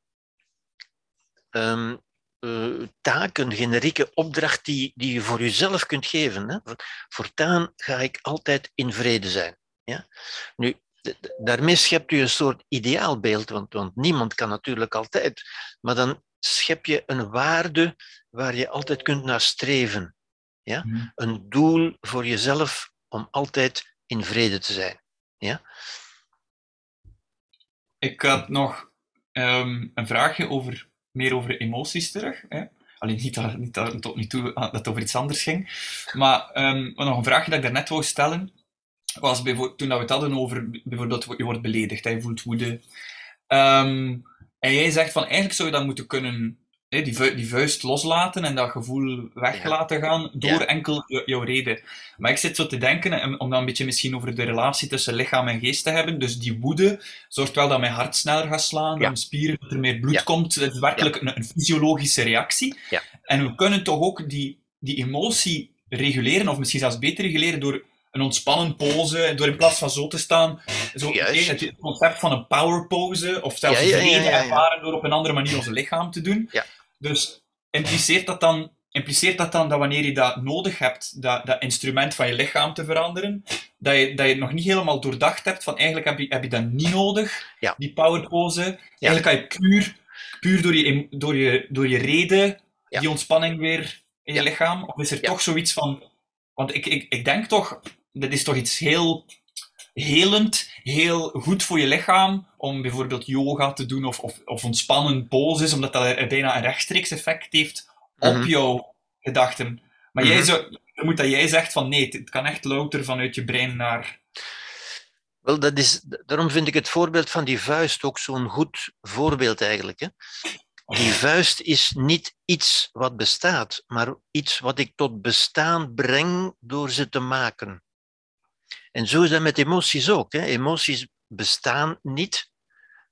B: um, uh, taak, een generieke opdracht die, die je voor jezelf kunt geven. Hè? Voortaan ga ik altijd in vrede zijn. Ja? Nu, daarmee schept u een soort ideaalbeeld, want, want niemand kan natuurlijk altijd. Maar dan schep je een waarde waar je altijd kunt naar streven. Ja? Mhm. Een doel voor jezelf om altijd in vrede te zijn. Ja?
A: Ik had nog um, een vraagje over, meer over emoties terug. Hè? Alleen niet dat, niet dat tot nu toe dat het over iets anders ging. Maar um, nog een vraagje dat ik daarnet wou stellen was toen we het hadden over bijvoorbeeld je wordt beledigd, je voelt woede. Um, en jij zegt van eigenlijk zou je dat moeten kunnen, hè, die, vu die, vuist loslaten en dat gevoel weg laten gaan door enkel jouw reden. Maar ik zit zo te denken, om dan een beetje misschien over de relatie tussen lichaam en geest te hebben. Dus die woede zorgt wel dat mijn hart sneller gaat slaan, dat mijn spieren, dat er meer bloed komt. Het is werkelijk een, een, fysiologische reactie. En we kunnen toch ook die, die emotie reguleren, of misschien zelfs beter reguleren, door een ontspannen pose, door in plaats van zo te staan, zo, het concept van een power pose, of zelfs ja, vrede ervaren door op een andere manier ons lichaam te doen. Dus impliceert dat dan impliceert dat dan dat wanneer je dat nodig hebt, dat, dat instrument van je lichaam te veranderen, dat je, dat je het nog niet helemaal doordacht hebt van eigenlijk heb je, heb je dat niet nodig, die power pose. Eigenlijk kan je puur, puur door, je, door, je, door je reden die ontspanning weer in je lichaam, of is er toch zoiets van... Want ik, ik, ik denk toch, dat is toch iets heel helend, heel goed voor je lichaam om bijvoorbeeld yoga te doen of, of, of ontspannen poses, omdat dat bijna een rechtstreeks effect heeft op mhm. jouw gedachten. Maar jij mhm. zou, moet dat jij zegt van nee, het kan echt louter vanuit je brein naar...
B: Wel, dat is, daarom vind ik het voorbeeld van die vuist ook zo'n goed voorbeeld eigenlijk. Hè? Die vuist is niet iets wat bestaat, maar iets wat ik tot bestaan breng door ze te maken. En zo is dat met emoties ook. Hè. Emoties bestaan niet,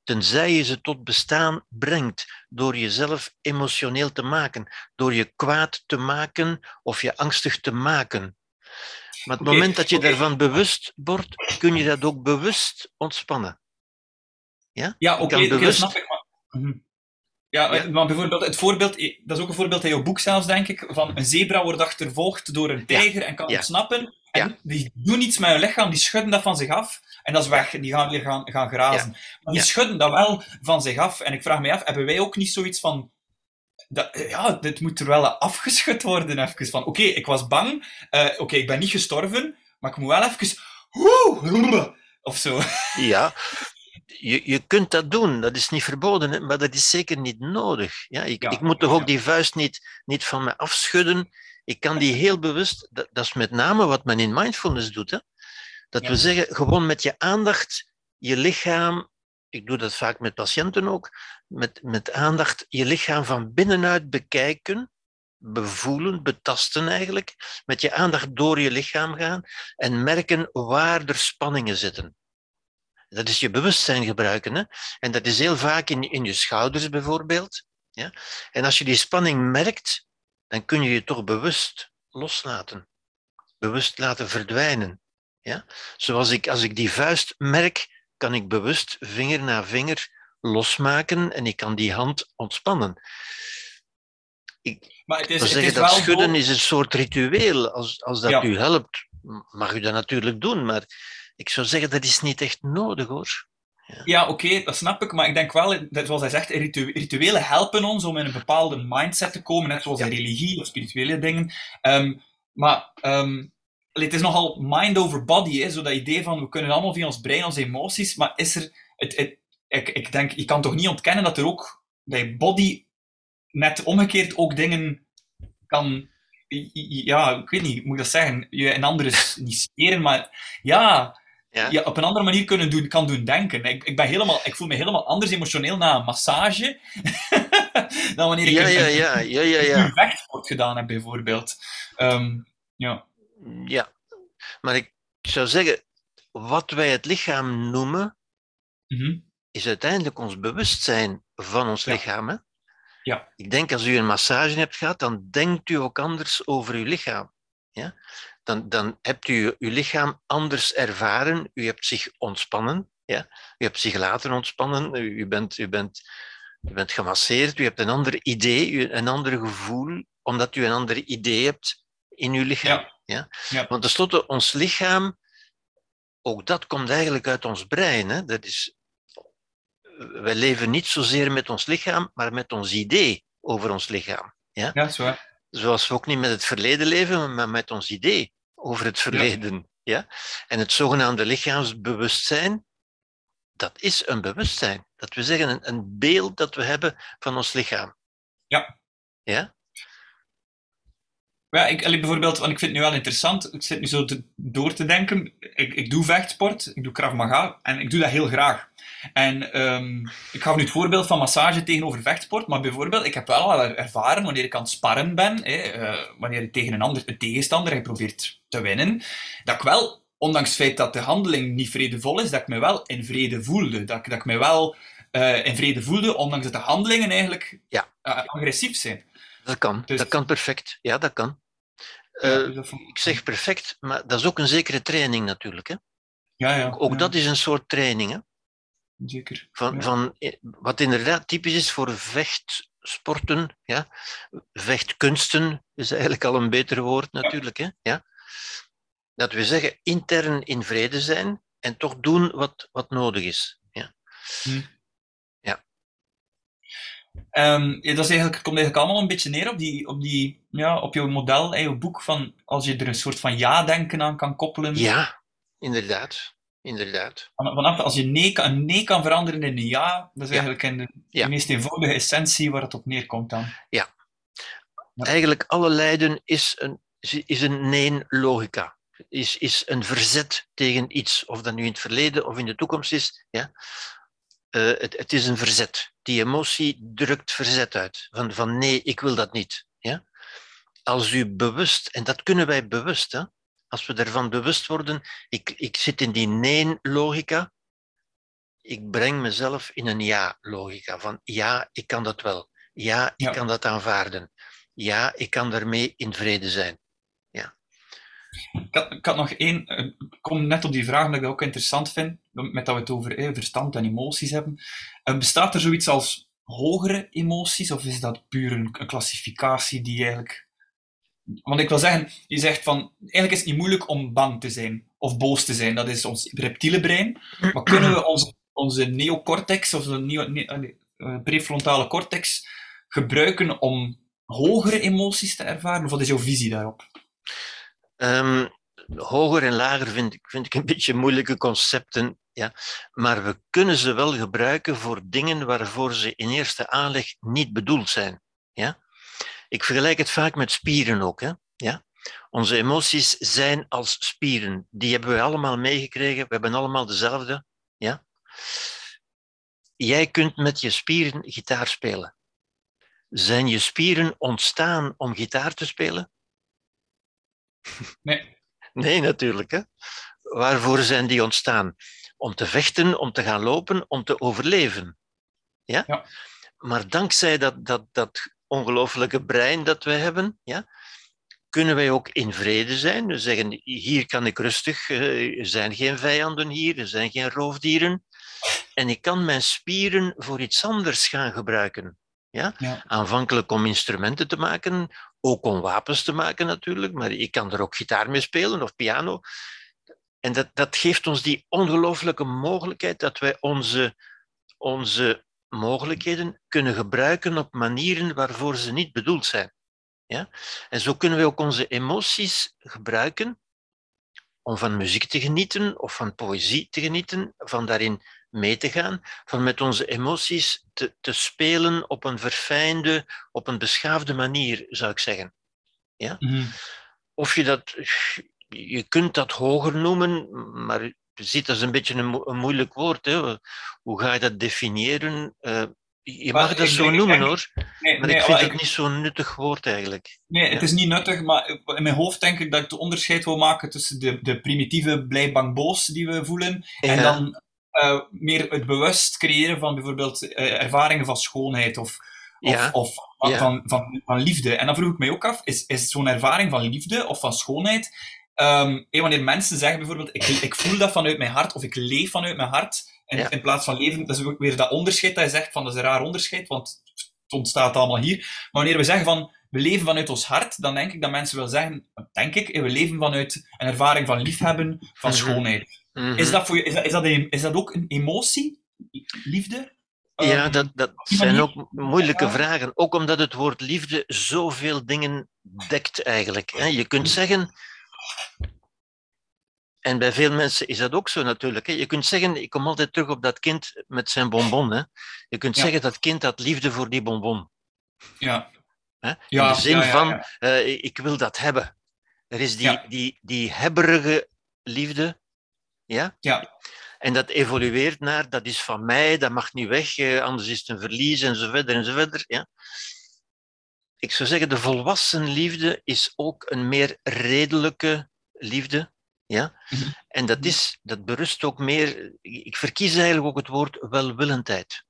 B: tenzij je ze tot bestaan brengt door jezelf emotioneel te maken, door je kwaad te maken of je angstig te maken. Maar het moment dat je daarvan bewust wordt, kun je dat ook bewust ontspannen. Ja,
A: ja oké, okay, bewust... snap ik. Maar... Mhm. Ja, maar bijvoorbeeld het voorbeeld, dat is ook een voorbeeld in jouw boek zelfs, denk ik, van een zebra wordt achtervolgd door een tijger en kan ontsnappen. En die doen iets met hun lichaam, die schudden dat van zich af en dat is weg. Die gaan weer gaan, gaan grazen. Maar die schudden dat wel van zich af. En ik vraag me af, hebben wij ook niet zoiets van... Dat, ja, dit moet er wel afgeschud worden, even. Van, oké, ik was bang. Uh, oké, ik ben niet gestorven. Maar ik moet wel even... Woe, of zo.
B: Ja, je, je kunt dat doen, dat is niet verboden, maar dat is zeker niet nodig. Ja, ik, ik moet toch ook die vuist niet, niet van me afschudden. Ik kan die heel bewust, dat, dat is met name wat men in mindfulness doet. Hè? Dat we zeggen, gewoon met je aandacht je lichaam, ik doe dat vaak met patiënten ook, met, met aandacht je lichaam van binnenuit bekijken, bevoelen, betasten eigenlijk, met je aandacht door je lichaam gaan en merken waar er spanningen zitten. Dat is je bewustzijn gebruiken. Hè? En dat is heel vaak in, in je schouders bijvoorbeeld. Ja? En als je die spanning merkt, dan kun je je toch bewust loslaten. Bewust laten verdwijnen. Ja? Zoals ik, als ik die vuist merk, kan ik bewust vinger na vinger losmaken en ik kan die hand ontspannen. Ik maar het is, het zeggen is dat schudden is een soort ritueel. Als, als dat u helpt, mag u dat natuurlijk doen, maar ik zou zeggen dat is niet echt nodig hoor.
A: Ja, ja oké, dat snap ik. Maar ik denk wel, zoals hij zegt, rituelen helpen ons om in een bepaalde mindset te komen, net zoals in religie of spirituele dingen. Um, maar um, het is nogal mind over body, hè, zo dat idee van we kunnen allemaal via ons brein, onze emoties, maar is er... Het, het, ik, ik denk, je kan toch niet ontkennen dat er ook bij body net omgekeerd ook dingen kan ja, ik weet niet, moet ik dat zeggen? Je een andere niet speren, maar ja, ja. Je op een andere manier kunnen doen, kan doen denken. Ik, ik, ben helemaal, ik voel me helemaal anders emotioneel na een massage dan wanneer ik
B: ja, een, ja, ja, ja, ja, ja.
A: een vechtsport gedaan heb, bijvoorbeeld. Um, ja.
B: ja, maar ik zou zeggen, wat wij het lichaam noemen, mm is uiteindelijk ons bewustzijn van ons lichaam. Hè?
A: Ja.
B: Ik denk als u een massage hebt gehad, dan denkt u ook anders over uw lichaam. Ja? Dan, dan hebt u uw lichaam anders ervaren. U hebt zich ontspannen. Ja? U hebt zich laten ontspannen. U, bent, u, bent, u bent gemasseerd. U hebt een ander idee, een ander gevoel, omdat u een ander idee hebt in uw lichaam. Ja. Ja? ja. Want tenslotte, ons lichaam, ook dat komt eigenlijk uit ons brein. Hè? Dat is wij leven niet zozeer met ons lichaam, maar met ons idee over ons lichaam. Ja,
A: ja.
B: Zoals we ook niet met het verleden leven, maar met ons idee over het verleden. Ja. En het zogenaamde lichaamsbewustzijn, dat is een bewustzijn. Dat we zeggen, een, een beeld dat we hebben van ons lichaam.
A: Ja.
B: Ja?
A: Ja, ik, bijvoorbeeld, want ik vind het nu wel interessant. Ik zit nu zo te, door te denken. Ik, ik doe vechtsport, ik doe Krav Maga en ik doe dat heel graag. En um, ik gaf nu het voorbeeld van massage tegenover vechtsport, maar bijvoorbeeld, ik heb wel al ervaren wanneer ik aan het sparren ben, hè, uh, wanneer ik tegen een, ander, een tegenstander probeert te winnen, dat ik wel, ondanks het feit dat de handeling niet vredevol is, dat ik me wel in vrede voelde. Dat, dat ik me wel uh, in vrede voelde, ondanks dat de handelingen eigenlijk
B: ja.
A: uh, agressief zijn.
B: Dat kan, dus, dat kan perfect. Ja, dat kan. Ja, dus ik zeg perfect, maar dat is ook een zekere training natuurlijk. Hè?
A: Ja, ja,
B: ook
A: ja.
B: dat is een soort training. Hè?
A: Zeker.
B: Van, van, eh, wat inderdaad typisch is voor vechtsporten, ja? vechtkunsten is eigenlijk al een beter woord natuurlijk. Hè? Ja? Dat we zeggen intern in vrede zijn en toch doen wat, wat nodig is. Ja. Hm. ja.
A: Um, ja, dat is eigenlijk, komt eigenlijk allemaal een beetje neer op, die, op, die, ja, op jouw model, jouw boek, van als je er een soort van ja-denken aan kan koppelen.
B: Ja, inderdaad inderdaad.
A: Vanaf als je nee kan, een nee kan veranderen in een ja, dat is eigenlijk een, de meest eenvoudige essentie waar het op neerkomt dan.
B: Ja. Eigenlijk alle lijden is een, is een nee-logica. Is, is een verzet tegen iets, of dat nu in het verleden of in de toekomst is. Ja? Uh, het, het is een verzet. Die emotie drukt verzet uit. Van, van nee, ik wil dat niet. Ja? Als u bewust, en dat kunnen wij bewust, hè? Als we ervan bewust worden, ik, ik zit in die nee-logica, ik breng mezelf in een ja-logica. Van ja, ik kan dat wel. Ja, ik kan dat aanvaarden. Ja, ik kan daarmee in vrede zijn. Ja.
A: Ik had, ik had nog één, eh, ik kom net op die vraag omdat ik dat ook interessant vind, met dat we het over eh, verstand en emoties hebben. Uh, bestaat er zoiets als hogere emoties, of is dat puur een, een klassificatie die eigenlijk want ik wil zeggen, je zegt van, eigenlijk is het niet moeilijk om bang te zijn of boos te zijn. Dat is ons reptiele brein. Maar kunnen we onze, onze neocortex of de eh, prefrontale cortex gebruiken om hogere emoties te ervaren? Of wat is jouw visie daarop?
B: Um, hoger en lager vind ik, vind ik een beetje moeilijke concepten. Ja. Maar we kunnen ze wel gebruiken voor dingen waarvoor ze in eerste aanleg niet bedoeld zijn. Ja? Ik vergelijk het vaak met spieren ook. Hè? Ja? Onze emoties zijn als spieren. Die hebben we allemaal meegekregen. We hebben allemaal dezelfde. Ja? Jij kunt met je spieren gitaar spelen. Zijn je spieren ontstaan om gitaar te spelen?
A: Nee.
B: Nee, natuurlijk. Hè? Waarvoor zijn die ontstaan? Om te vechten, om te gaan lopen, om te overleven. Ja?
A: Ja.
B: Maar dankzij dat, dat, dat ongelooflijke brein dat wij hebben, ja, kunnen wij ook in vrede zijn. We zeggen, hier kan ik rustig, eh, er zijn geen vijanden hier, er zijn geen roofdieren. En ik kan mijn spieren voor iets anders gaan gebruiken. Ja?
A: Ja.
B: Aanvankelijk om instrumenten te maken, ook om wapens te maken natuurlijk, maar ik kan er ook gitaar mee spelen of piano. En dat, dat geeft ons die ongelooflijke mogelijkheid dat wij onze, onze mogelijkheden kunnen gebruiken op manieren waarvoor ze niet bedoeld zijn. Ja? En zo kunnen we ook onze emoties gebruiken om van muziek te genieten of van poëzie te genieten, van daarin mee te gaan, van met onze emoties te, te spelen op een verfijnde, op een beschaafde manier, zou ik zeggen. Ja?
A: Mhm.
B: Of je dat, je kunt dat hoger noemen, maar ziet dat is een beetje een, mo- een moeilijk woord. Hè? Hoe ga je dat definiëren? Eh, je
A: Maar
B: mag dat
A: ik
B: zo
A: ik
B: noemen hoor,
A: Nee,
B: maar
A: nee,
B: ik vind het niet zo'n nuttig woord eigenlijk.
A: Nee, het is niet nuttig, maar in mijn hoofd denk ik dat ik het onderscheid wil maken tussen de, de primitieve blij bang boos die we voelen en dan eh, meer het bewust creëren van bijvoorbeeld eh, ervaringen van schoonheid of, of,
B: Ja.
A: of van,
B: Ja.
A: van, van, van liefde. En dan vroeg ik mij ook af, is, is zo'n ervaring van liefde of van schoonheid, eh, wanneer mensen zeggen bijvoorbeeld, ik, ik voel dat vanuit mijn hart of ik leef vanuit mijn hart, in,
B: Ja.
A: in plaats van leven, dat is ook weer dat onderscheid dat je zegt van, dat is een raar onderscheid, want het ontstaat allemaal hier. Maar wanneer we zeggen van, we leven vanuit ons hart, dan denk ik dat mensen wel zeggen, denk ik, we leven vanuit een ervaring van liefhebben, van
B: Mhm.
A: schoonheid.
B: Mhm.
A: Is dat, voor je, is, dat, is, dat een- is dat ook een emotie? Liefde?
B: Ja,
A: Ehm,
B: dat, dat
A: die
B: zijn ook moeilijke
A: Ja.
B: vragen. Ook omdat het woord liefde zoveel dingen dekt eigenlijk. Je kunt
A: Mhm.
B: zeggen, en bij veel mensen is dat ook zo natuurlijk. Je kunt zeggen, ik kom altijd terug op dat kind met zijn bonbon. Hè. Je kunt
A: Ja.
B: zeggen dat kind had liefde voor die bonbon.
A: Ja.
B: Hè. In de zin
A: ja,
B: van, eh, ik wil dat hebben. Er is die, die, die hebberige liefde. Ja?
A: Ja.
B: En dat evolueert naar, dat is van mij, dat mag niet weg, eh, anders is het een verlies en zo verder en zo verder. Ja? Ik zou zeggen, de volwassen liefde is ook een meer redelijke liefde. Ja?
A: Mhm.
B: En dat, is, dat berust ook meer, ik verkies eigenlijk ook het woord welwillendheid.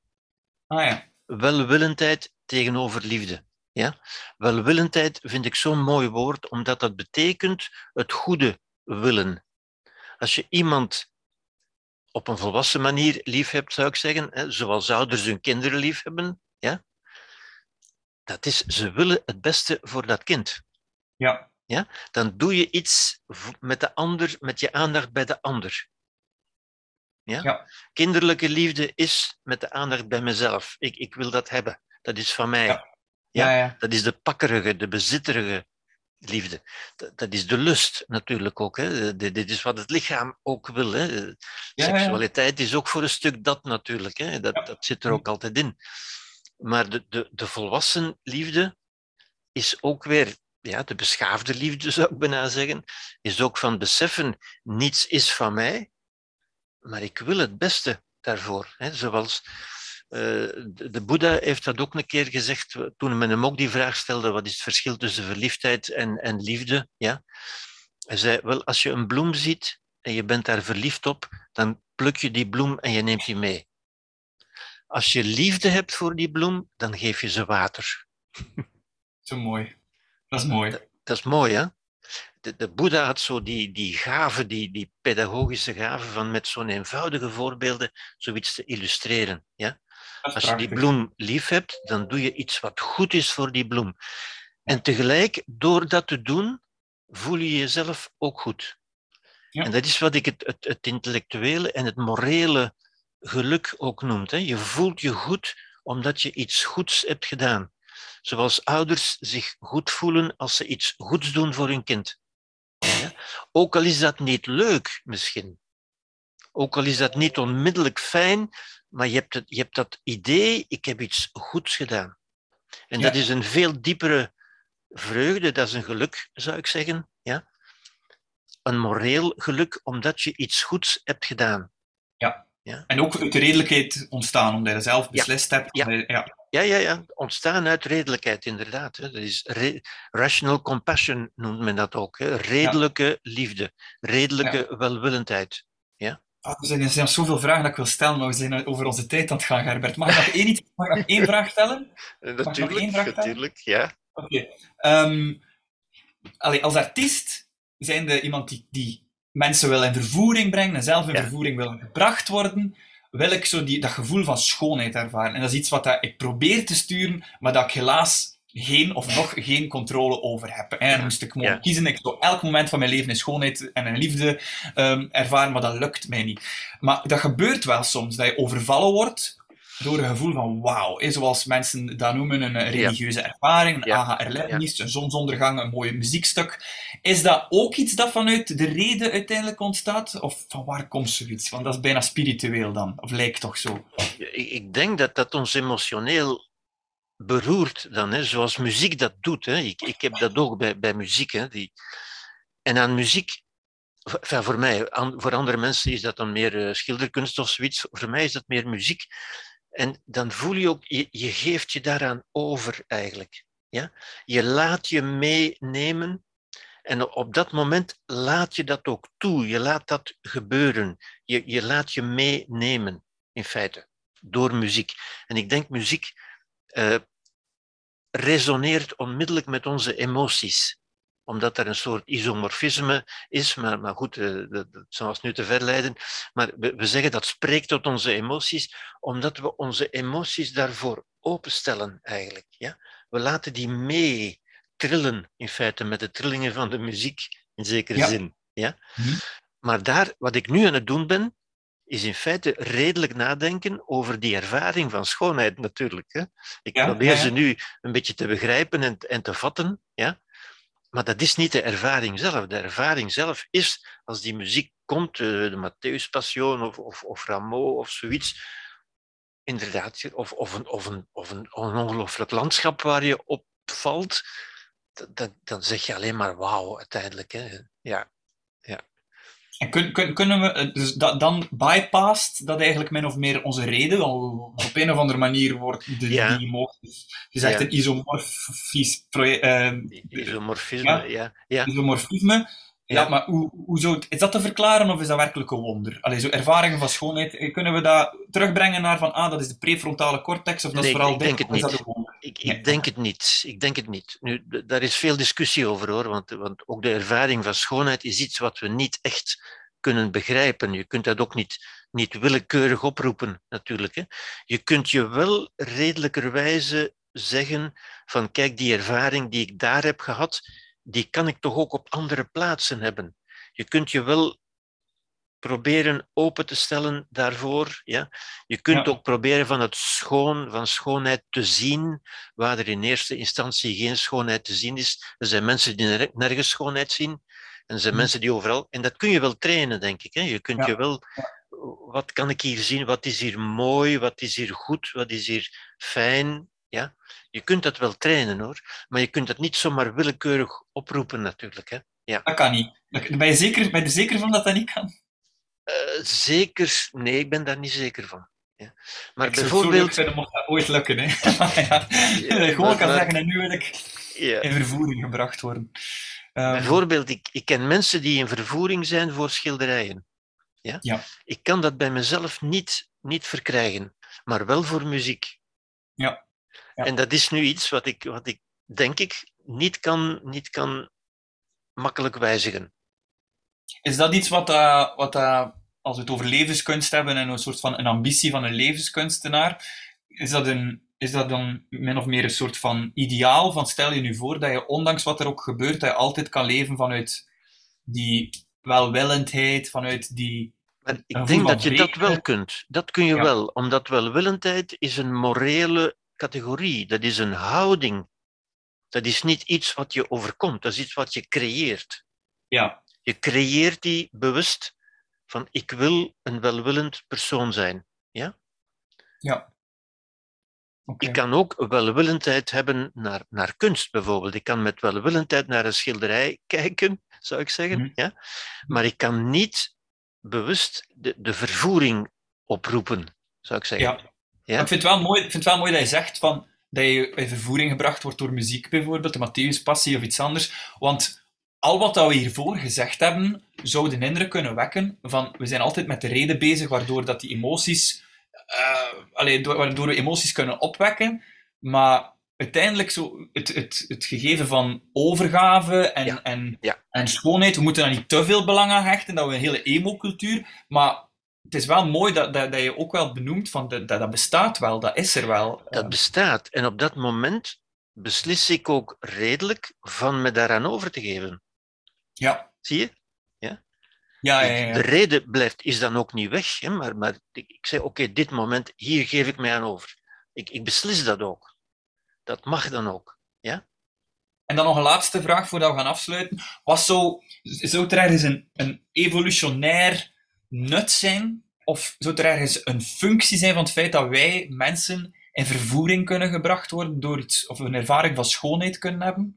A: Ah ja.
B: Welwillendheid tegenover liefde. Ja? Welwillendheid vind ik zo'n mooi woord, omdat dat betekent het goede willen. Als je iemand op een volwassen manier lief hebt, zou ik zeggen, hè, zoals ouders hun kinderen lief hebben, ja? Dat is, ze willen het beste voor dat kind.
A: Ja.
B: Dan doe je iets met de ander, met je aandacht bij de ander. Ja?
A: Ja.
B: Kinderlijke liefde is met de aandacht bij mezelf. Ik, ik wil dat hebben. Dat is van mij.
A: Ja.
B: Ja.
A: Ja, ja.
B: Dat is de pakkerige, de bezitterige liefde. Dat, dat is de lust natuurlijk ook. Hè. Dit is wat het lichaam ook wil. Hè.
A: Ja, ja.
B: Seksualiteit is ook voor een stuk dat natuurlijk. Hè. Dat,
A: Ja.
B: dat zit er ook altijd in. Maar de, de, de volwassen liefde is ook weer, ja, de beschaafde liefde zou ik bijna zeggen, is ook van beseffen, niets is van mij, maar ik wil het beste daarvoor. Hè. Zoals eh, de, Boeddha heeft dat ook een keer gezegd, toen men hem ook die vraag stelde, wat is het verschil tussen verliefdheid en, en liefde? Ja? Hij zei, wel, als je een bloem ziet en je bent daar verliefd op, dan pluk je die bloem en je neemt die mee. Als je liefde hebt voor die bloem, dan geef je ze water.
A: Zo mooi. Dat is mooi.
B: Dat is mooi, hè? De, de Boeddha had zo die, die gave, die, die pedagogische gave van met zo'n eenvoudige voorbeelden zoiets te illustreren. Ja? Als je die bloem lief hebt, dan doe je iets wat goed is voor die bloem. En tegelijk, door dat te doen, voel je jezelf ook goed.
A: Ja.
B: En dat is wat ik het, het, het intellectuele en het morele geluk ook noem. Hè. Je voelt je goed omdat je iets goeds hebt gedaan. Zoals ouders zich goed voelen als ze iets goeds doen voor hun kind. Ja? Ook al is dat niet leuk misschien. Ook al is dat niet onmiddellijk fijn, maar je hebt, het, je hebt dat idee, ik heb iets goeds gedaan. En
A: Ja.
B: dat is een veel diepere vreugde, dat is een geluk, zou ik zeggen. Ja? Een moreel geluk, omdat je iets goeds hebt gedaan.
A: Ja.
B: Ja?
A: En ook uit de redelijkheid ontstaan, omdat je zelf beslist hebt.
B: Ja.
A: je- ja.
B: Ja, ja, ja. Ontstaan uit redelijkheid, inderdaad. Hè. Dat is rational compassion noemt men dat ook. Hè. Redelijke liefde, redelijke welwillendheid.
A: Ah, er zijn, er zijn zoveel vragen dat ik wil stellen, maar we zijn over onze tijd aan het gaan, Gerbert. Mag ik nog één, iets, mag ik nog één vraag stellen? Nog één
B: Natuurlijk,
A: vraag stellen?
B: natuurlijk, ja.
A: Oké. Ehm, als artiest zijn er iemand die, die mensen wil in vervoering brengen en zelf in
B: Ja.
A: vervoering wil gebracht worden, wil ik zo die, dat gevoel van schoonheid ervaren. En dat is iets wat dat ik probeer te sturen, maar dat ik helaas geen of nog geen controle over heb. En dan moest ik mogen
B: Ja.
A: kiezen. Ik zou elk moment van mijn leven in schoonheid en in liefde ehm, ervaren, maar dat lukt mij niet. Maar dat gebeurt wel soms, dat je overvallen wordt door een gevoel van wauw. Zoals mensen dat noemen, een eh, religieuze ervaring, een aha-erlevenis, een zonsondergang, een mooi muziekstuk. Is dat ook iets dat vanuit de reden uiteindelijk ontstaat? Of van waar komt zoiets? Want dat is bijna spiritueel dan, of lijkt toch zo?
B: Ik, ik denk dat dat ons emotioneel beroert dan, hè, zoals muziek dat doet. Hè. Ik, ik heb dat ook bij, bij muziek. Hè, die... En aan muziek, enfin, voor mij, voor andere mensen is dat dan meer eh, schilderkunst of zoiets. Voor mij is dat meer muziek. En dan voel je ook, je, je geeft je daaraan over eigenlijk. Ja? Je laat je meenemen en op dat moment laat je dat ook toe. Je laat dat gebeuren. Je, je laat je meenemen, in feite, door muziek. En ik denk muziek eh, resoneert onmiddellijk met onze emoties omdat er een soort isomorfisme is, maar, maar goed, eh, dat, zou ons nu te ver leiden. Maar we, we zeggen dat spreekt tot onze emoties, omdat we onze emoties daarvoor openstellen eigenlijk. Ja? We laten die mee trillen, in feite, met de trillingen van de muziek, in zekere
A: Ja.
B: zin. Ja?
A: Mhm.
B: Maar daar, wat ik nu aan het doen ben, is in feite redelijk nadenken over die ervaring van schoonheid natuurlijk. Hè? Ik
A: Ja,
B: probeer
A: ja, ja.
B: ze nu een beetje te begrijpen en, en te vatten. Ja? Maar dat is niet de ervaring zelf. De ervaring zelf is, als die muziek komt, eh, de Matthäus Passion of, of, of Rameau of zoiets, inderdaad, of, of, een, of, een, of een ongelooflijk landschap waar je op valt, d- dan, dan zeg je alleen maar wauw uiteindelijk. Hè? Ja.
A: En kun, kun- kunnen we, eh, dus dat, dan bypast dat eigenlijk min of meer onze reden, al op een of andere manier wordt de,
B: Ja.
A: die emoties, je zegt
B: Ja.
A: een isomorfisch proje- eh,
B: Isomorfisme,
A: ja.
B: ja.
A: isomorfisme. Ja, maar hoe, hoe het, is dat te verklaren of is dat werkelijk een wonder? Allee, zo ervaringen van schoonheid, eh, kunnen we dat terugbrengen naar van, ah, dat is de prefrontale cortex, of dat
B: Nee,
A: is vooral
B: ik denk
A: dit,
B: het
A: of is dat
B: niet. Ik,
A: Nee.
B: ik denk het niet. Ik denk het niet. Nu, daar is veel discussie over hoor, want, want ook de ervaring van schoonheid is iets wat we niet echt kunnen begrijpen. Je kunt dat ook niet, niet willekeurig oproepen, natuurlijk. Hè. Je kunt je wel redelijkerwijze zeggen van kijk, die ervaring die ik daar heb gehad, die kan ik toch ook op andere plaatsen hebben. Je kunt je wel proberen open te stellen daarvoor. Ja? Je kunt
A: Ja.
B: ook proberen van het schoon, van schoonheid te zien, waar er in eerste instantie geen schoonheid te zien is. Er zijn mensen die ner- nergens schoonheid zien. En er zijn
A: Mhm.
B: mensen die overal. En dat kun je wel trainen, denk ik. Hè? Je kunt
A: Ja.
B: je wel. Wat kan ik hier zien? Wat is hier mooi? Wat is hier goed? Wat is hier fijn? Ja? Je kunt dat wel trainen hoor. Maar je kunt dat niet zomaar willekeurig oproepen, natuurlijk. Hè?
A: Dat kan niet. Ben je, zeker, ben je er zeker van dat dat niet kan?
B: Eh, zeker, nee, ik ben daar niet zeker van. Ja. Maar
A: ik zou
B: bijvoorbeeld,
A: vinden mocht dat ooit lukken. Hè. Ja,
B: Ja,
A: gewoon kan
B: maar-
A: zeggen, en nu wil ik
B: ja,
A: in vervoering gebracht worden. Ehm,
B: bijvoorbeeld ik, ik ken mensen die in vervoering zijn voor schilderijen. Ja?
A: Ja.
B: Ik kan dat bij mezelf niet, niet verkrijgen, maar wel voor muziek.
A: Ja. Ja.
B: En dat is nu iets wat ik, wat ik denk ik niet kan, niet kan makkelijk wijzigen.
A: Is dat iets wat, dat wat dat als we het over levenskunst hebben en een soort van een ambitie van een levenskunstenaar, is dat, een, is dat dan min of meer een soort van ideaal van stel je nu voor dat je ondanks wat er ook gebeurt, dat je altijd kan leven vanuit die welwillendheid, vanuit die...
B: Maar ik denk dat je dat wel kunt. Dat kun je
A: Ja.
B: wel, omdat welwillendheid is een morele categorie. Dat is een houding. Dat is niet iets wat je overkomt, dat is iets wat je creëert.
A: Ja,
B: Je creëert die bewust van ik wil een welwillend persoon zijn.
A: ja. Oké.
B: Ik kan ook welwillendheid hebben naar, naar kunst bijvoorbeeld. Ik kan met welwillendheid naar een schilderij kijken, zou ik zeggen.
A: Mhm.
B: Ja? Maar ik kan niet bewust de, de vervoering oproepen, zou ik zeggen.
A: Ja. Ja? Ik, vind het wel mooi, ik vind het wel mooi dat je zegt van, dat je in vervoering gebracht wordt door muziek bijvoorbeeld, de Matthäus Passie of iets anders. Want al wat we hiervoor gezegd hebben, zou de indruk kunnen wekken van we zijn altijd met de reden bezig, waardoor dat die emoties, uh, allee, waardoor we emoties kunnen opwekken, maar uiteindelijk zo het, het, het gegeven van overgave en, En, en schoonheid, we moeten daar niet te veel belang aan hechten, dat we een hele emo-cultuur, maar het is wel mooi dat, dat, dat je ook wel benoemt van dat, dat bestaat wel, dat is er wel.
B: Dat bestaat. En op dat moment beslis ik ook redelijk van me daaraan over te geven.
A: Ja.
B: Zie je? Ja?
A: Ja, ja, ja.
B: De reden blijft, is dan ook niet weg, hè, maar, maar ik zeg, oké, dit moment, hier geef ik mij aan over. Ik, ik beslis dat ook. Dat mag dan ook. Ja?
A: En dan nog een laatste vraag voordat we gaan afsluiten. Was zo, zou er ergens een, een evolutionair nut zijn? Of zou er ergens een functie zijn van het feit dat wij mensen in vervoering kunnen gebracht worden door iets, of een ervaring van schoonheid kunnen hebben?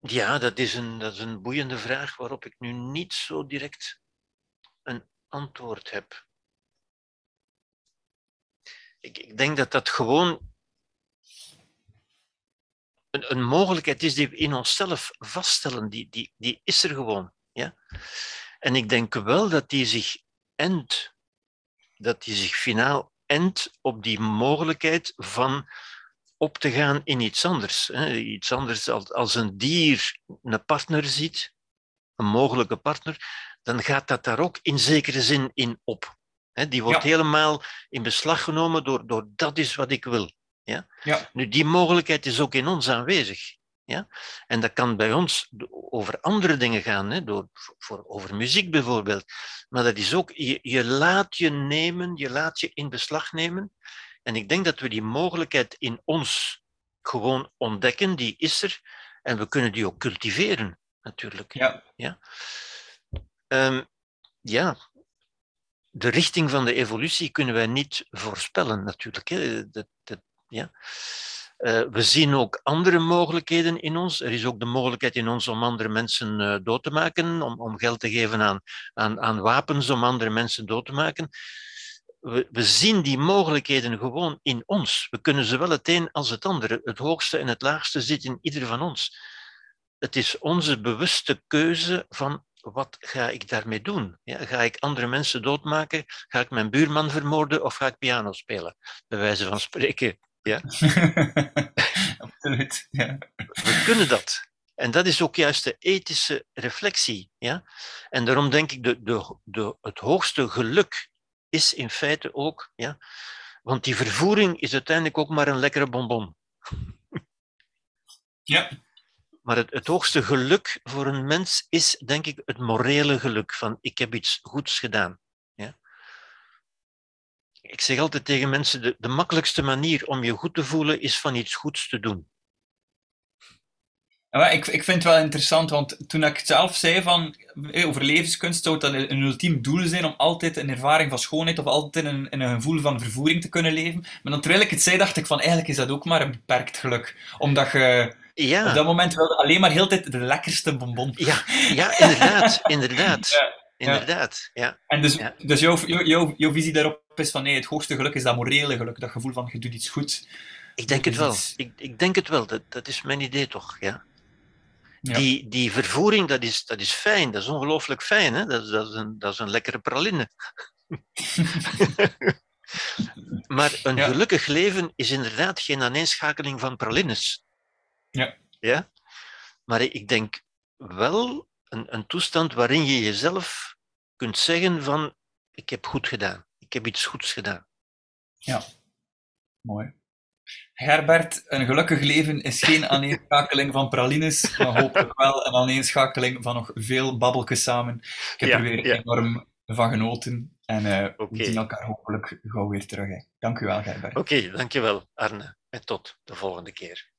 B: Ja, dat is, een, dat is een boeiende vraag waarop ik nu niet zo direct een antwoord heb. Ik, ik denk dat dat gewoon een, een mogelijkheid is die we in onszelf vaststellen. Die, die, die is er gewoon. Ja? En ik denk wel dat die zich endt, dat die zich finaal endt op die mogelijkheid van op te gaan in iets anders. Hè. Iets anders als, als een dier een partner ziet, een mogelijke partner, dan gaat dat daar ook in zekere zin in op. Hè. Die wordt helemaal in beslag genomen door, door dat is wat ik wil. Ja?
A: Ja.
B: Nu, die mogelijkheid is ook in ons aanwezig. Ja? En dat kan bij ons over andere dingen gaan, hè? Door, voor, over muziek bijvoorbeeld. Maar dat is ook, je, je laat je nemen, je laat je in beslag nemen. En ik denk dat we die mogelijkheid in ons gewoon ontdekken, die is er. En we kunnen die ook cultiveren, natuurlijk.
A: Ja.
B: Ja, um, ja. de richting van de evolutie kunnen wij niet voorspellen, natuurlijk. Hè. Dat, dat, ja. Uh, we zien ook andere mogelijkheden in ons. Er is ook de mogelijkheid in ons om andere mensen uh, dood te maken, om, om geld te geven aan, aan, aan wapens om andere mensen dood te maken. We, we, zien die mogelijkheden gewoon in ons. We kunnen zowel het een als het andere. Het hoogste en het laagste zit in ieder van ons. Het is onze bewuste keuze van wat ga ik daarmee doen? Ja, ga ik andere mensen doodmaken? Ga ik mijn buurman vermoorden of ga ik piano spelen? Bij wijze van spreken. Ja?
A: Absoluut. Ja.
B: We kunnen dat. En dat is ook juist de ethische reflectie. Ja? En daarom denk ik, de, de, de, het hoogste geluk is in feite ook, ja? want die vervoering is uiteindelijk ook maar een lekkere bonbon.
A: Ja.
B: Maar het, het hoogste geluk voor een mens is, denk ik, het morele geluk van ik heb iets goeds gedaan ik zeg altijd tegen mensen, de, de makkelijkste manier om je goed te voelen is van iets goeds te doen.
A: Ja, ik, ik vind het wel interessant, want toen ik het zelf zei van, eh, over levenskunst, zou dat een ultiem doel zijn om altijd een ervaring van schoonheid of altijd een, een gevoel van vervoering te kunnen leven. Maar dan terwijl ik het zei, dacht ik van, eigenlijk is dat ook maar een beperkt geluk. Omdat je
B: ja.
A: op dat moment wilde alleen maar heel tijd de lekkerste bonbon.
B: Ja, ja inderdaad. inderdaad. Ja. Inderdaad, ja.
A: En dus, dus jouw, jouw, jouw visie daarop is van nee, het hoogste geluk is dat morele geluk, dat gevoel van je doet iets goed.
B: Ik denk het wel. Ik, ik denk het wel. Dat, dat is mijn idee toch, ja. ja. Die, die vervoering, dat is, dat is fijn. Dat is ongelooflijk fijn. Hè? Dat, dat, is een, dat is een lekkere praline. maar een gelukkig leven is inderdaad geen aaneenschakeling van pralines.
A: Ja.
B: ja? Maar ik denk wel een, een toestand waarin je jezelf kunt zeggen van ik heb goed gedaan. Ik heb iets goeds gedaan.
A: Ja, mooi. Herbert, een gelukkig leven is geen aaneenschakeling van pralines, maar hopelijk wel een aaneenschakeling van nog veel babbeltjes samen. Ik heb er weer enorm van genoten en uh, we zien elkaar hopelijk gauw weer terug. Hè. Dank u wel, Herbert.
B: Oké, okay, dankjewel, Arne. En tot de volgende keer.